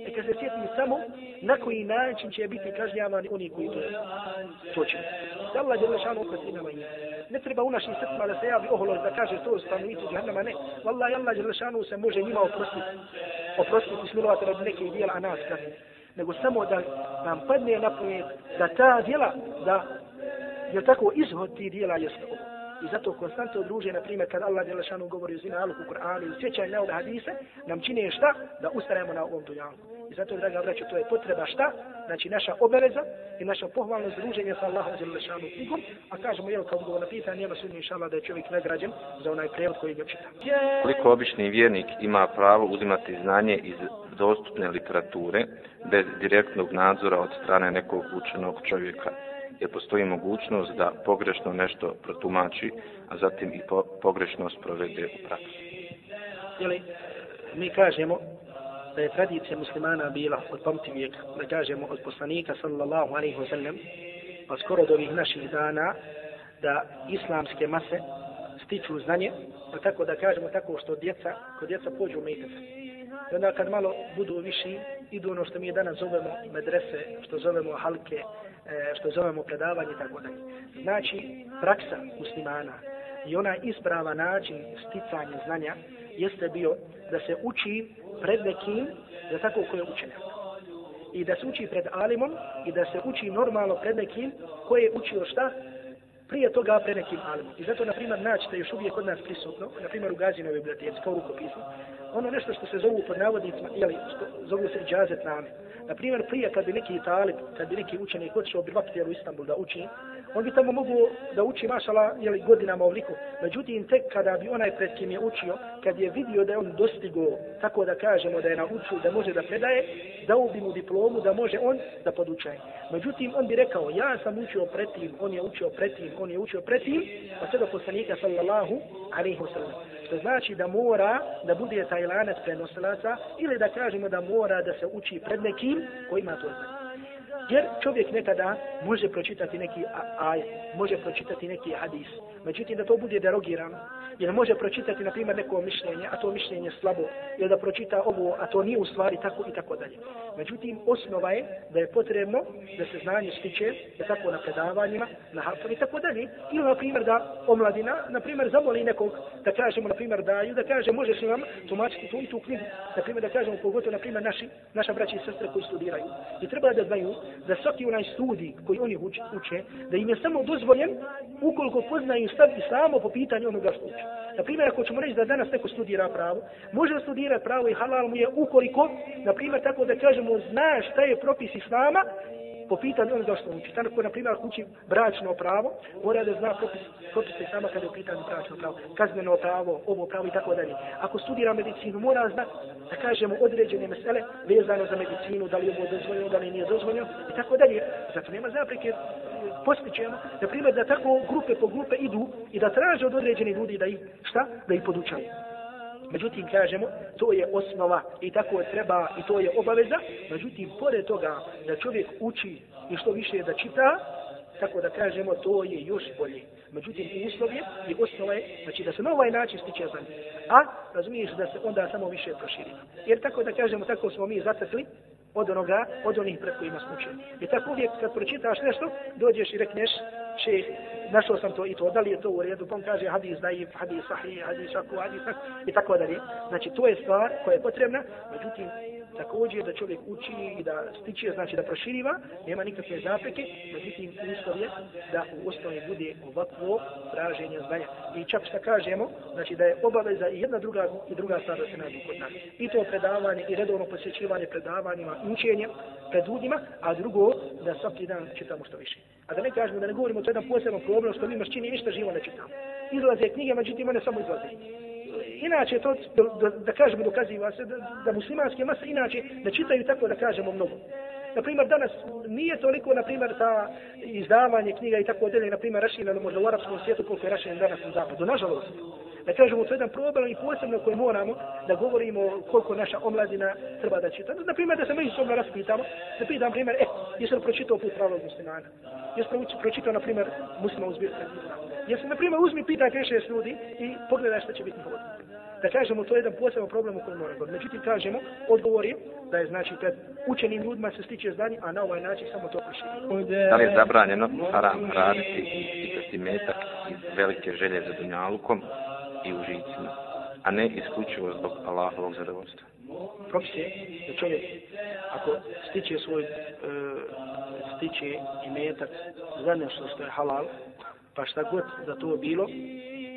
i kad se sjeti samo na koji način će biti kažnjavani oni koji to, to će. Da Allah je lešano oprosti nama i ne treba u našim srcima da se javi oholost da kaže to stanovnici džahnama, ne. Wallah, Allah je lešano se može njima oprostiti, oprostiti smilovati od nekih dijela, a nas kazni. Nego samo da nam padne na pamet da ta dijela, da je tako izvod ti dijela jeste ovo. I zato konstantno druže, na primjer, kad Allah Đelešanu govori o zina aluku Kur'anu i sjećanje na ove hadise, nam čine šta? Da ustajemo na ovom dunjalu. I zato, draga braću, to je potreba šta? Znači, naša obaveza i naša pohvalno druženje sa Allahom Đelešanu knjigom, A kažemo, jel, kao odgovor na pitanje, nema sudnje inšala da je čovjek nagrađen za onaj prevod koji ga čita.
Koliko obični vjernik ima pravo uzimati znanje iz dostupne literature bez direktnog nadzora od strane nekog učenog čovjeka? Jer postoji mogućnost da pogrešno nešto protumači, a zatim i po, pogrešno sprovede u praksi.
Jeli, mi kažemo da je tradicija muslimana bila od pamti vijek, da kažemo od poslanika sallallahu alaihi wa sallam, pa skoro do ovih naših dana, da islamske mase stiču znanje, pa tako da kažemo tako što djeca, kod djeca pođu u mejtec. I onda kad malo budu viši, idu ono što mi danas zovemo medrese, što zovemo halke, E, što zovemo predavanje i tako dalje. Znači, praksa muslimana i ona isprava način sticanja znanja jeste bio da se uči pred nekim za tako koje je učenje. I da se uči pred alimom i da se uči normalno pred nekim koje je učio šta? Prije toga pre nekim alimom. I zato, na primjer, naćete još uvijek kod nas prisutno, na primjer u Gazinoj biblioteci, kao rukopisno, ono nešto što se zovu pod navodnicima, ili zovu se džazet name. Na primjer, prije kad bi neki talib, kad bi neki učenik otišao bi u Istanbul da uči, on bi tamo mogu da uči mašala jeli, godinama ovliku. Međutim, tek kada bi onaj pred kim je učio, kad je vidio da je on dostigo, tako da kažemo da je naučio, da može da predaje, dao bi mu diplomu da može on da podučaje. Međutim, on bi rekao, ja sam učio pred tim, on je učio pred tim, on je učio pred tim, pa sve do poslanika sallallahu alaihi wasallam. Što znači da mora da bude taj lanac prenosilaca ili da kažemo da mora da se uči pred nekim koji ima to znanje. Jer čovjek nekada može pročitati neki aj, može pročitati neki hadis. Međutim, da to bude derogirano. Jer može pročitati, na primjer, neko mišljenje, a to mišljenje slabo. Ili da pročita ovo, a to nije u stvari tako i tako dalje. Međutim, osnova je da je potrebno da se znanje stiče, da tako na predavanjima, na hafom i tako dalje. Ili, na primjer, da omladina, na primjer, zamoli nekog, da kažemo, na primjer, daju, da kaže, možeš li vam tumačiti tu i tu knjigu. Na primjer, da kažemo, pogotovo, na primjer, naši, naša braća i sestre koji studiraju. I treba da znaju da svaki onaj studij koji oni uče, uče, da im je samo dozvoljen ukoliko poznaju stav islamo po pitanju onoga što uče. Na primjer, ako ćemo reći da danas neko studira pravo, može studirati pravo i halal mu je ukoliko, na primjer, tako da kažemo, zna šta je propis islama po pitanju onoga što uči. Tako, na primjer, uči bračno pravo, mora da zna propis, propise sama kada je u pitanju bračno pravo, kazneno pravo, ovo pravo i tako dalje. Ako studira medicinu, mora zna da kažemo određene mesele vezano za medicinu, da li je ovo dozvoljeno, da li nije dozvoljeno i tako dalje. Zato nema zapreke postićemo, na primjer, da tako grupe po grupe idu i da traže od određenih ljudi da ih, šta? Da ih podučaju. Međutim, kažemo, to je osnova i tako treba i to je obaveza. Međutim, pored toga da čovjek uči i što više da čita, tako da kažemo, to je još bolje. Međutim, uslov je i osnova je, znači da se na ovaj način stiče za. A, razumiješ da se onda samo više proširi. Jer tako da kažemo, tako smo mi zatekli od onoga, od onih pred kojima smo učili. I tako uvijek kad pročitaš nešto, dođeš i rekneš, še, našao sam to i to, da li je to u redu, pa on kaže hadis daif, hadis sahih, hadis aku, hadis tak, i tako dalje. Znači, to je stvar koja je potrebna, međutim, također da čovjek uči i da stiče, znači da proširiva, nema nikakve zapreke, međutim, uslov je da u osnovi bude ovakvo traženje znanja. I čak što kažemo, znači da je obaveza i jedna druga i druga stvar da se nađu kod nas. I to predavanje i redovno posjećivanje predavanjima i učenjem pred ljudima, a drugo da svaki dan čitamo što više. A da ne kažemo da ne govorimo to jedan posebno problem što mi mašćini ništa živo ne čitamo. Izlaze knjige, međutim one samo izlaze inače to da, da, kažemo dokaziva se da, da muslimanske mase inače ne čitaju tako da kažemo mnogo. Na primjer, danas nije toliko, na primjer, ta izdavanje knjiga i tako dalje, na primjer, rašinjeno možda u arapskom svijetu koliko je rašinjeno danas na zapadu. Nažalost, da kažemo, to je jedan problem i posebno koji moramo da govorimo koliko naša omladina treba da čita. Na primjer, da se međusobno raspitamo, da pitam, primjer, eh, jesi li pročitao put pravog muslimana? Jesi li pročitao, na primjer, muslima u zbirka? Jesi, na primjer, uzmi, pitaj kreše s ljudi i pogledaj šta će biti povod. Da kažemo, to je jedan poseban problem u kojem moramo. Međutim, kažemo, odgovori da je, znači, pred učenim ljudima se stiče zdanje, a na ovaj način samo to proširi.
Da li je zabranjeno haram raditi i metak iz velike želje za dunjalukom, i užicima, a ne isključivo zbog Allahovog zadovoljstva.
Propis je da čovjek, ako stiče svoj, e, stiče i metak za nešto što je halal, pa šta god da to bilo,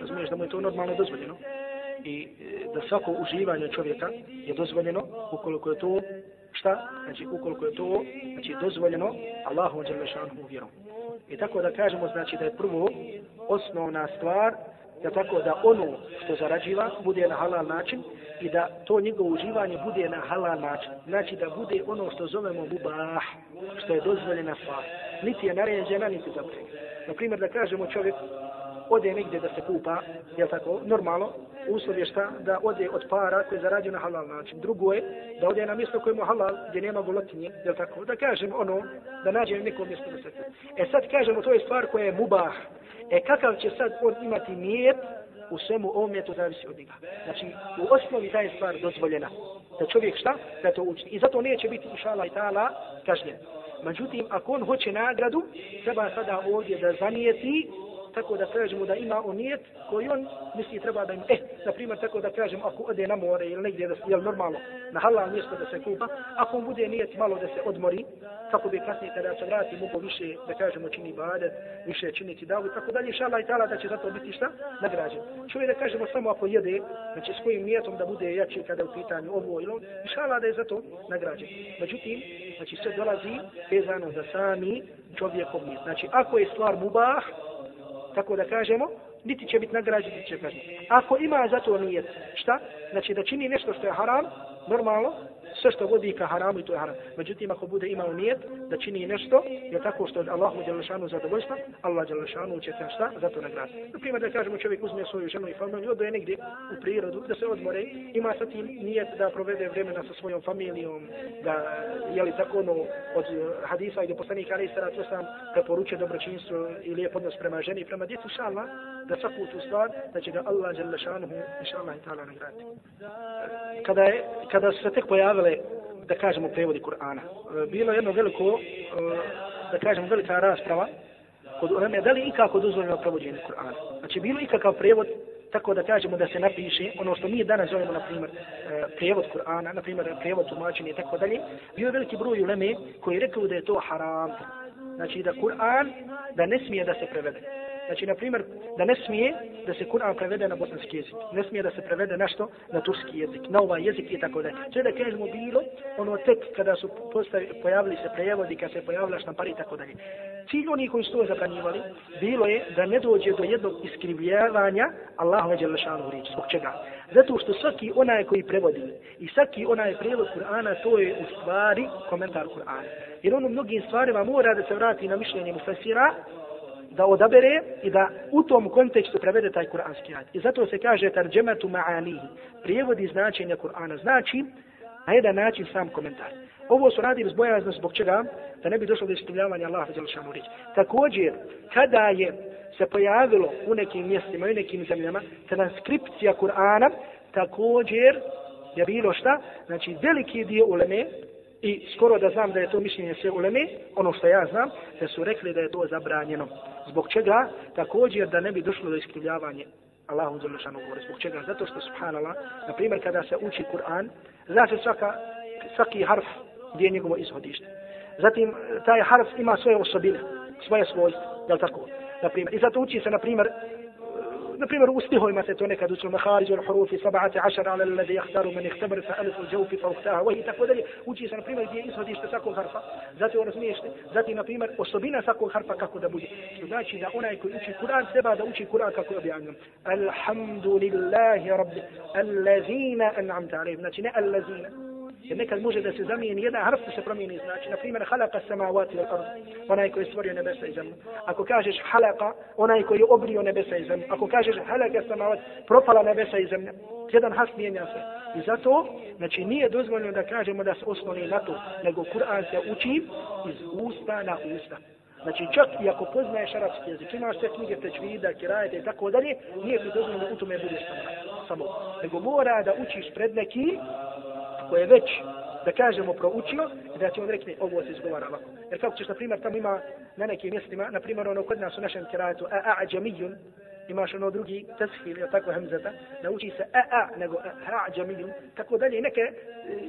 razumiješ da mu je to normalno dozvoljeno, i e, da svako uživanje čovjeka je dozvoljeno ukoliko je to šta? Znači ukoliko je to znači, dozvoljeno Allahu dželle vjerom. I tako da kažemo znači da je prvo osnovna stvar da tako da ono što zarađiva bude na halal način i da to njegovo uživanje bude na halal način. Znači da bude ono što zovemo mubah, što je dozvoljena stvar. Niti je naređena, niti zaprega. Naprimjer da kažemo čovjek ode negdje da se kupa, je tako, normalno, uslov je šta, da ode od para koje zarađuje na halal način. Drugo je da ode na mjesto koje mu halal, gdje nema golotinje, je tako, da kažem ono, da nađe neko mjesto da se kupa. E sad kažemo, to je stvar koja je mubah, E kakav će sad on imati nijet u svemu ovome, to zavisi od njega. Znači, u osnovi ta je stvar dozvoljena. Da čovjek šta? Da to učini. I zato neće biti, inšala i ta'ala, kažnjen. Međutim, ako on hoće nagradu, treba sada ovdje da zanijeti tako da kažemo da ima on nijet koji on misli treba da ima. E, na primjer, tako da kažemo ako ode na more ili negdje da je normalno na halal mjesto da se kupa, ako mu bude nijet malo da se odmori, kako bi kasnije kada se vrati mogu više da kažemo čini badet, više činiti davu i tako dalje, šala i tala da će zato biti šta? Nagrađen. Čovjek da kažemo samo ako jede, znači s kojim nijetom da bude jači kada je u pitanju ovo ili on, šala da je zato nagrađen. Međutim, znači sve dolazi vezano za sami čovjekov nijet. Znači ako je stvar mubah, tako da kažemo, niti će biti nagrađen, niti će kazniti. Ako ima za to nijet, šta? Znači da čini nešto što je haram, normalno, sve što vodi ka haramu i to je haram. Međutim, ako bude imao nijet da čini nešto, je tako što je Allahu Đalešanu zadovoljstva, Allah Đalešanu će te šta za to nagraditi. Na primjer, da kažemo čovjek uzme svoju ženu i familiju, odoje negdje u prirodu, da se odmore, ima sa tim nijet da provede vremena sa svojom familijom, da, je li tako ono, od eh, hadisa i do poslanika, ali sada to sam preporučio dobročinstvo i lijep odnos prema ženi i prema djecu, šalma, da svaku tu stvar, da će ga Allah Đalešanu, inša Allah i ta'ala nagraditi. Kada, je, kada se tek navele, da kažemo prevodi Kur'ana. E, bilo bilo jedno veliko, e, da kažemo velika rasprava kod uleme, da li ikako dozvoljeno prevođenje Kur'ana. Znači, bilo ikakav prevod tako da kažemo da se napiše ono što mi danas zovemo, na primjer, e, prevod Kur'ana, na primjer, prevod tumačenja i tako dalje, bio je veliki broj uleme koji rekao da je to haram. Znači da Kur'an, da ne smije da se prevede. Znači, na primjer, da ne smije da se Kur'an prevede na bosanski jezik. Ne smije da se prevede nešto na turski jezik, na ovaj jezik i tako dalje. Sve da kažemo bilo, ono tek kada su postavi, pojavili se prejevodi, kada se pojavila štampar i tako dalje. Cilj oni koji su to zabranjivali, bilo je da ne dođe do jednog iskrivljavanja Allahove Đelešanu riječ. Zbog čega? Zato što svaki onaj koji prevodi i svaki onaj prevod Kur'ana, to je u stvari komentar Kur'ana. Jer ono mnogim stvarima mora da se vrati na mišljenje Mufasira, da odabere i da u tom kontekstu prevede taj kuranski ajet. I zato se kaže tarđematu ma'anihi, prijevodi značenja Kur'ana. Znači, na jedan način sam komentar. Ovo su radili zbojazno zbog čega, da ne bi došlo do iskrivljavanja Allaha za lišanu riječ. Također, kada je se pojavilo u nekim mjestima i nekim zemljama transkripcija Kur'ana, također je bilo šta? Znači, veliki dio uleme, i skoro da znam da je to mišljenje sve uleme, ono što ja znam, da su rekli da je to zabranjeno. Zbog čega? Također da ne bi došlo do iskrivljavanja Allahu Zalešanu govori. Zbog čega? Zato što, subhanallah, na primjer, kada se uči Kur'an, zna se svaka, svaki harf gdje je njegovo izhodište. Zatim, taj harf ima svoje osobine, svoje svojstva, je tako? Na primjer, I zato uči se, na primjer, na primjer u stihovima se to nekad učilo mahariđu al-hurufi sab'ati ašar ala alladhi jahtaru man ihtabar fa alifu al-jawfi fa uhtaha wa tako dalje uči se na primjer gdje ishodište svakog harfa zato razumiješ zatim na primjer osobina svakog harfa kako da bude što znači da onaj koji uči Kur'an treba da uči Kur'an kako je objavljeno alhamdulillahi rabbi allazina an'amta alayhim znači ne allazina Jer nekad može da se zamijeni jedan harf se promijeni. Znači, na primjer, halaka samavati al ard, onaj koji je stvorio nebesa i zemlju. Ako kažeš halaka, onaj koji je obrio nebesa i zemlju. Ako kažeš halaka samavati, propala nebesa i zemlja. Jedan harf mijenja se. I zato, znači, nije dozvoljeno da kažemo da se osnovi na to, nego Kur'an se uči iz usta na usta. Znači čak i ako poznaješ arapski jezik, imaš sve knjige tečvida, kirajete i tako dalje, nije ti dozvoljeno da u tome budeš samo. samo. Nego mora da učiš pred nekim ako je već, da kažemo, proučio, da će on rekne, ovo se izgovara ovako. Jer kako ćeš, na primjer, tamo ima na nekim mjestima, na primjer, ono kod nas u našem kirajatu, a a imaš ono drugi teshil, ili tako hamzata, nauči se a a, nego e, a džamijun, tako dalje, neke, e,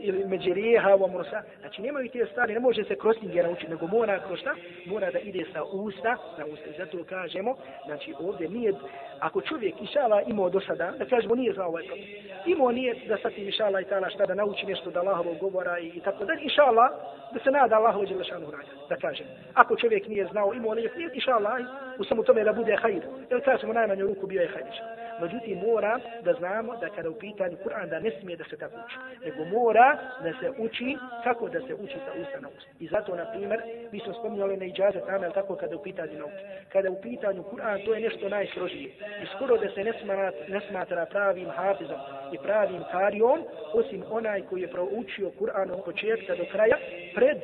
ili međerijeha, ovo mursa, znači nemaju te stvari, ne može se kroz njih naučiti, nego mora kroz šta, mora da ide sa usta, na usta, zato kažemo, znači ovdje nije, ako čovjek išala imao do sada, da kažemo nije znao ovaj problem. Imao nije da sad im išala i tala šta da nauči nešto da Allahovog govora i, i tako da, išala da se nada Allahovo djelašanu rađa, da kažem. Ako čovjek nije znao, imao nije, Allah, u samo tome da bude hajr. Jer kažemo najmanju ruku bio je hajrić. Međutim, mora da znamo da kada u pitanju Kur'an da ne smije da se tako uči. Nego mora da se uči kako da se uči sa usta na usta. I zato, na primjer, mi smo spominjali na iđaze tamo, tako kada u pitanju nauke. Kada u pitanju Kur'an, to je nešto najsrožije. I skoro da se ne smatra, ne smatra pravim hafizom i pravim karijom, osim onaj koji je proučio Kur'an od početka do kraja, pred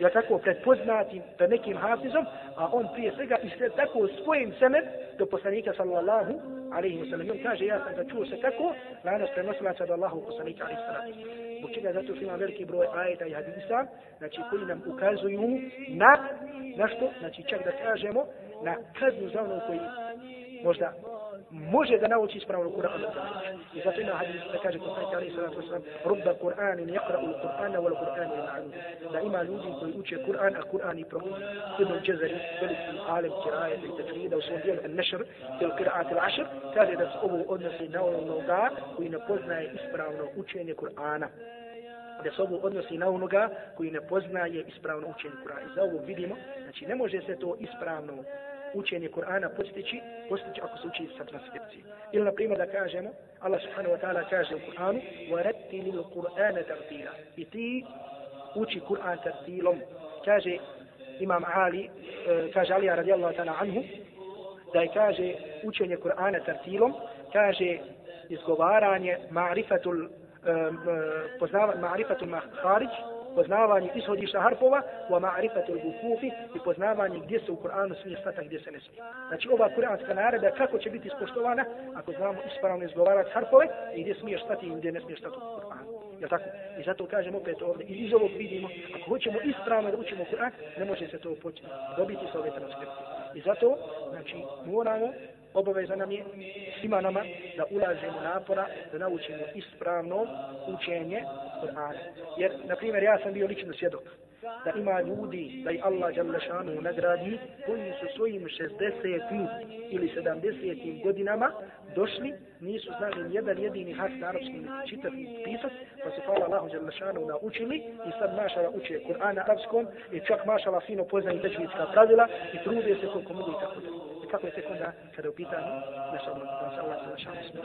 ja tako predpoznatim pred nekim hafizom, a on prije svega i se tako svojim semen do poslanika sallallahu alaihi wa sallam. On kaže, ja sam ga čuo se tako, lanas prenosilaca do Allahu poslanika alaihi wa sallam. Zbog čega zato što ima veliki broj ajeta i hadisa, znači koji nam ukazuju na, na što, znači čak da kažemo, na kaznu za ono koji možda može da nauči ispravno Kur'an. I zato ima hadis da kaže poslanik Ali sallallahu alejhi ve sellem rubba Kur'anin yaqra'u al-Qur'ana wal Qur'an ya'lamu. Da ima ljudi koji uče Kur'an, a Kur'an i provodi. Ibn Jazari, veliki alim kiraje i tajvida u svom dijelu An-Nashr fil qira'at al-ashr, kaže da se ovo odnosi na onoga koji ne poznaje ispravno učenje Kur'ana da se ovo odnosi na onoga koji ne poznaje ispravno učenje Kur'ana. I za ovo vidimo, znači ne može se to ispravno učenje Kur'ana postići, postići ako se uči sa transkripcije. Ili, na primjer, da kažemo, Allah subhanahu wa ta'ala kaže u Kur'anu, وَرَتِّلِ الْقُرْآنَ تَرْتِيلًا I ti uči Kur'an tartilom. Kaže Imam Ali, kaže Ali radijallahu ta'ala anhu, da je kaže učenje Kur'ana tartilom, kaže izgovaranje ma'rifatul poznavanje ma'rifatul maharić, poznavanje ishodišta harpova, wa ma'rifatu al-bukufi i poznavanje gdje se u Kur'anu smije stati, gdje se ne smije. Znači ova kuranska naredba kako će biti ispoštovana ako znamo ispravno izgovarati harpove i gdje smiješ stati i gdje ne smiješ stati u Kur'anu. Je tako? I zato kažemo opet ovdje, i iz ovog vidimo, ako hoćemo ispravno da učimo Kur'an, ne može se to početi dobiti sa ove transkripte. I zato, znači, moramo obaveza nam je svima nama da ulažemo napora, da naučimo ispravno učenje Kur'ana. Jer, na primjer, ja sam bio lično svjedok da ima ljudi, da i Allah Đalešanu nagradi, koji su svojim 60. ili 70. godinama došli, nisu znali jedan jedini hak na arapskom čitati pisat, pa su hvala Allahu Đalešanu naučili i sad mašala uče Kur'an na arapskom i čak mašala fino poznaju tečvitska pravila i trude se koliko mogu i tako da. I kako je tek onda kada je u pitanju naša Allah Đalešanu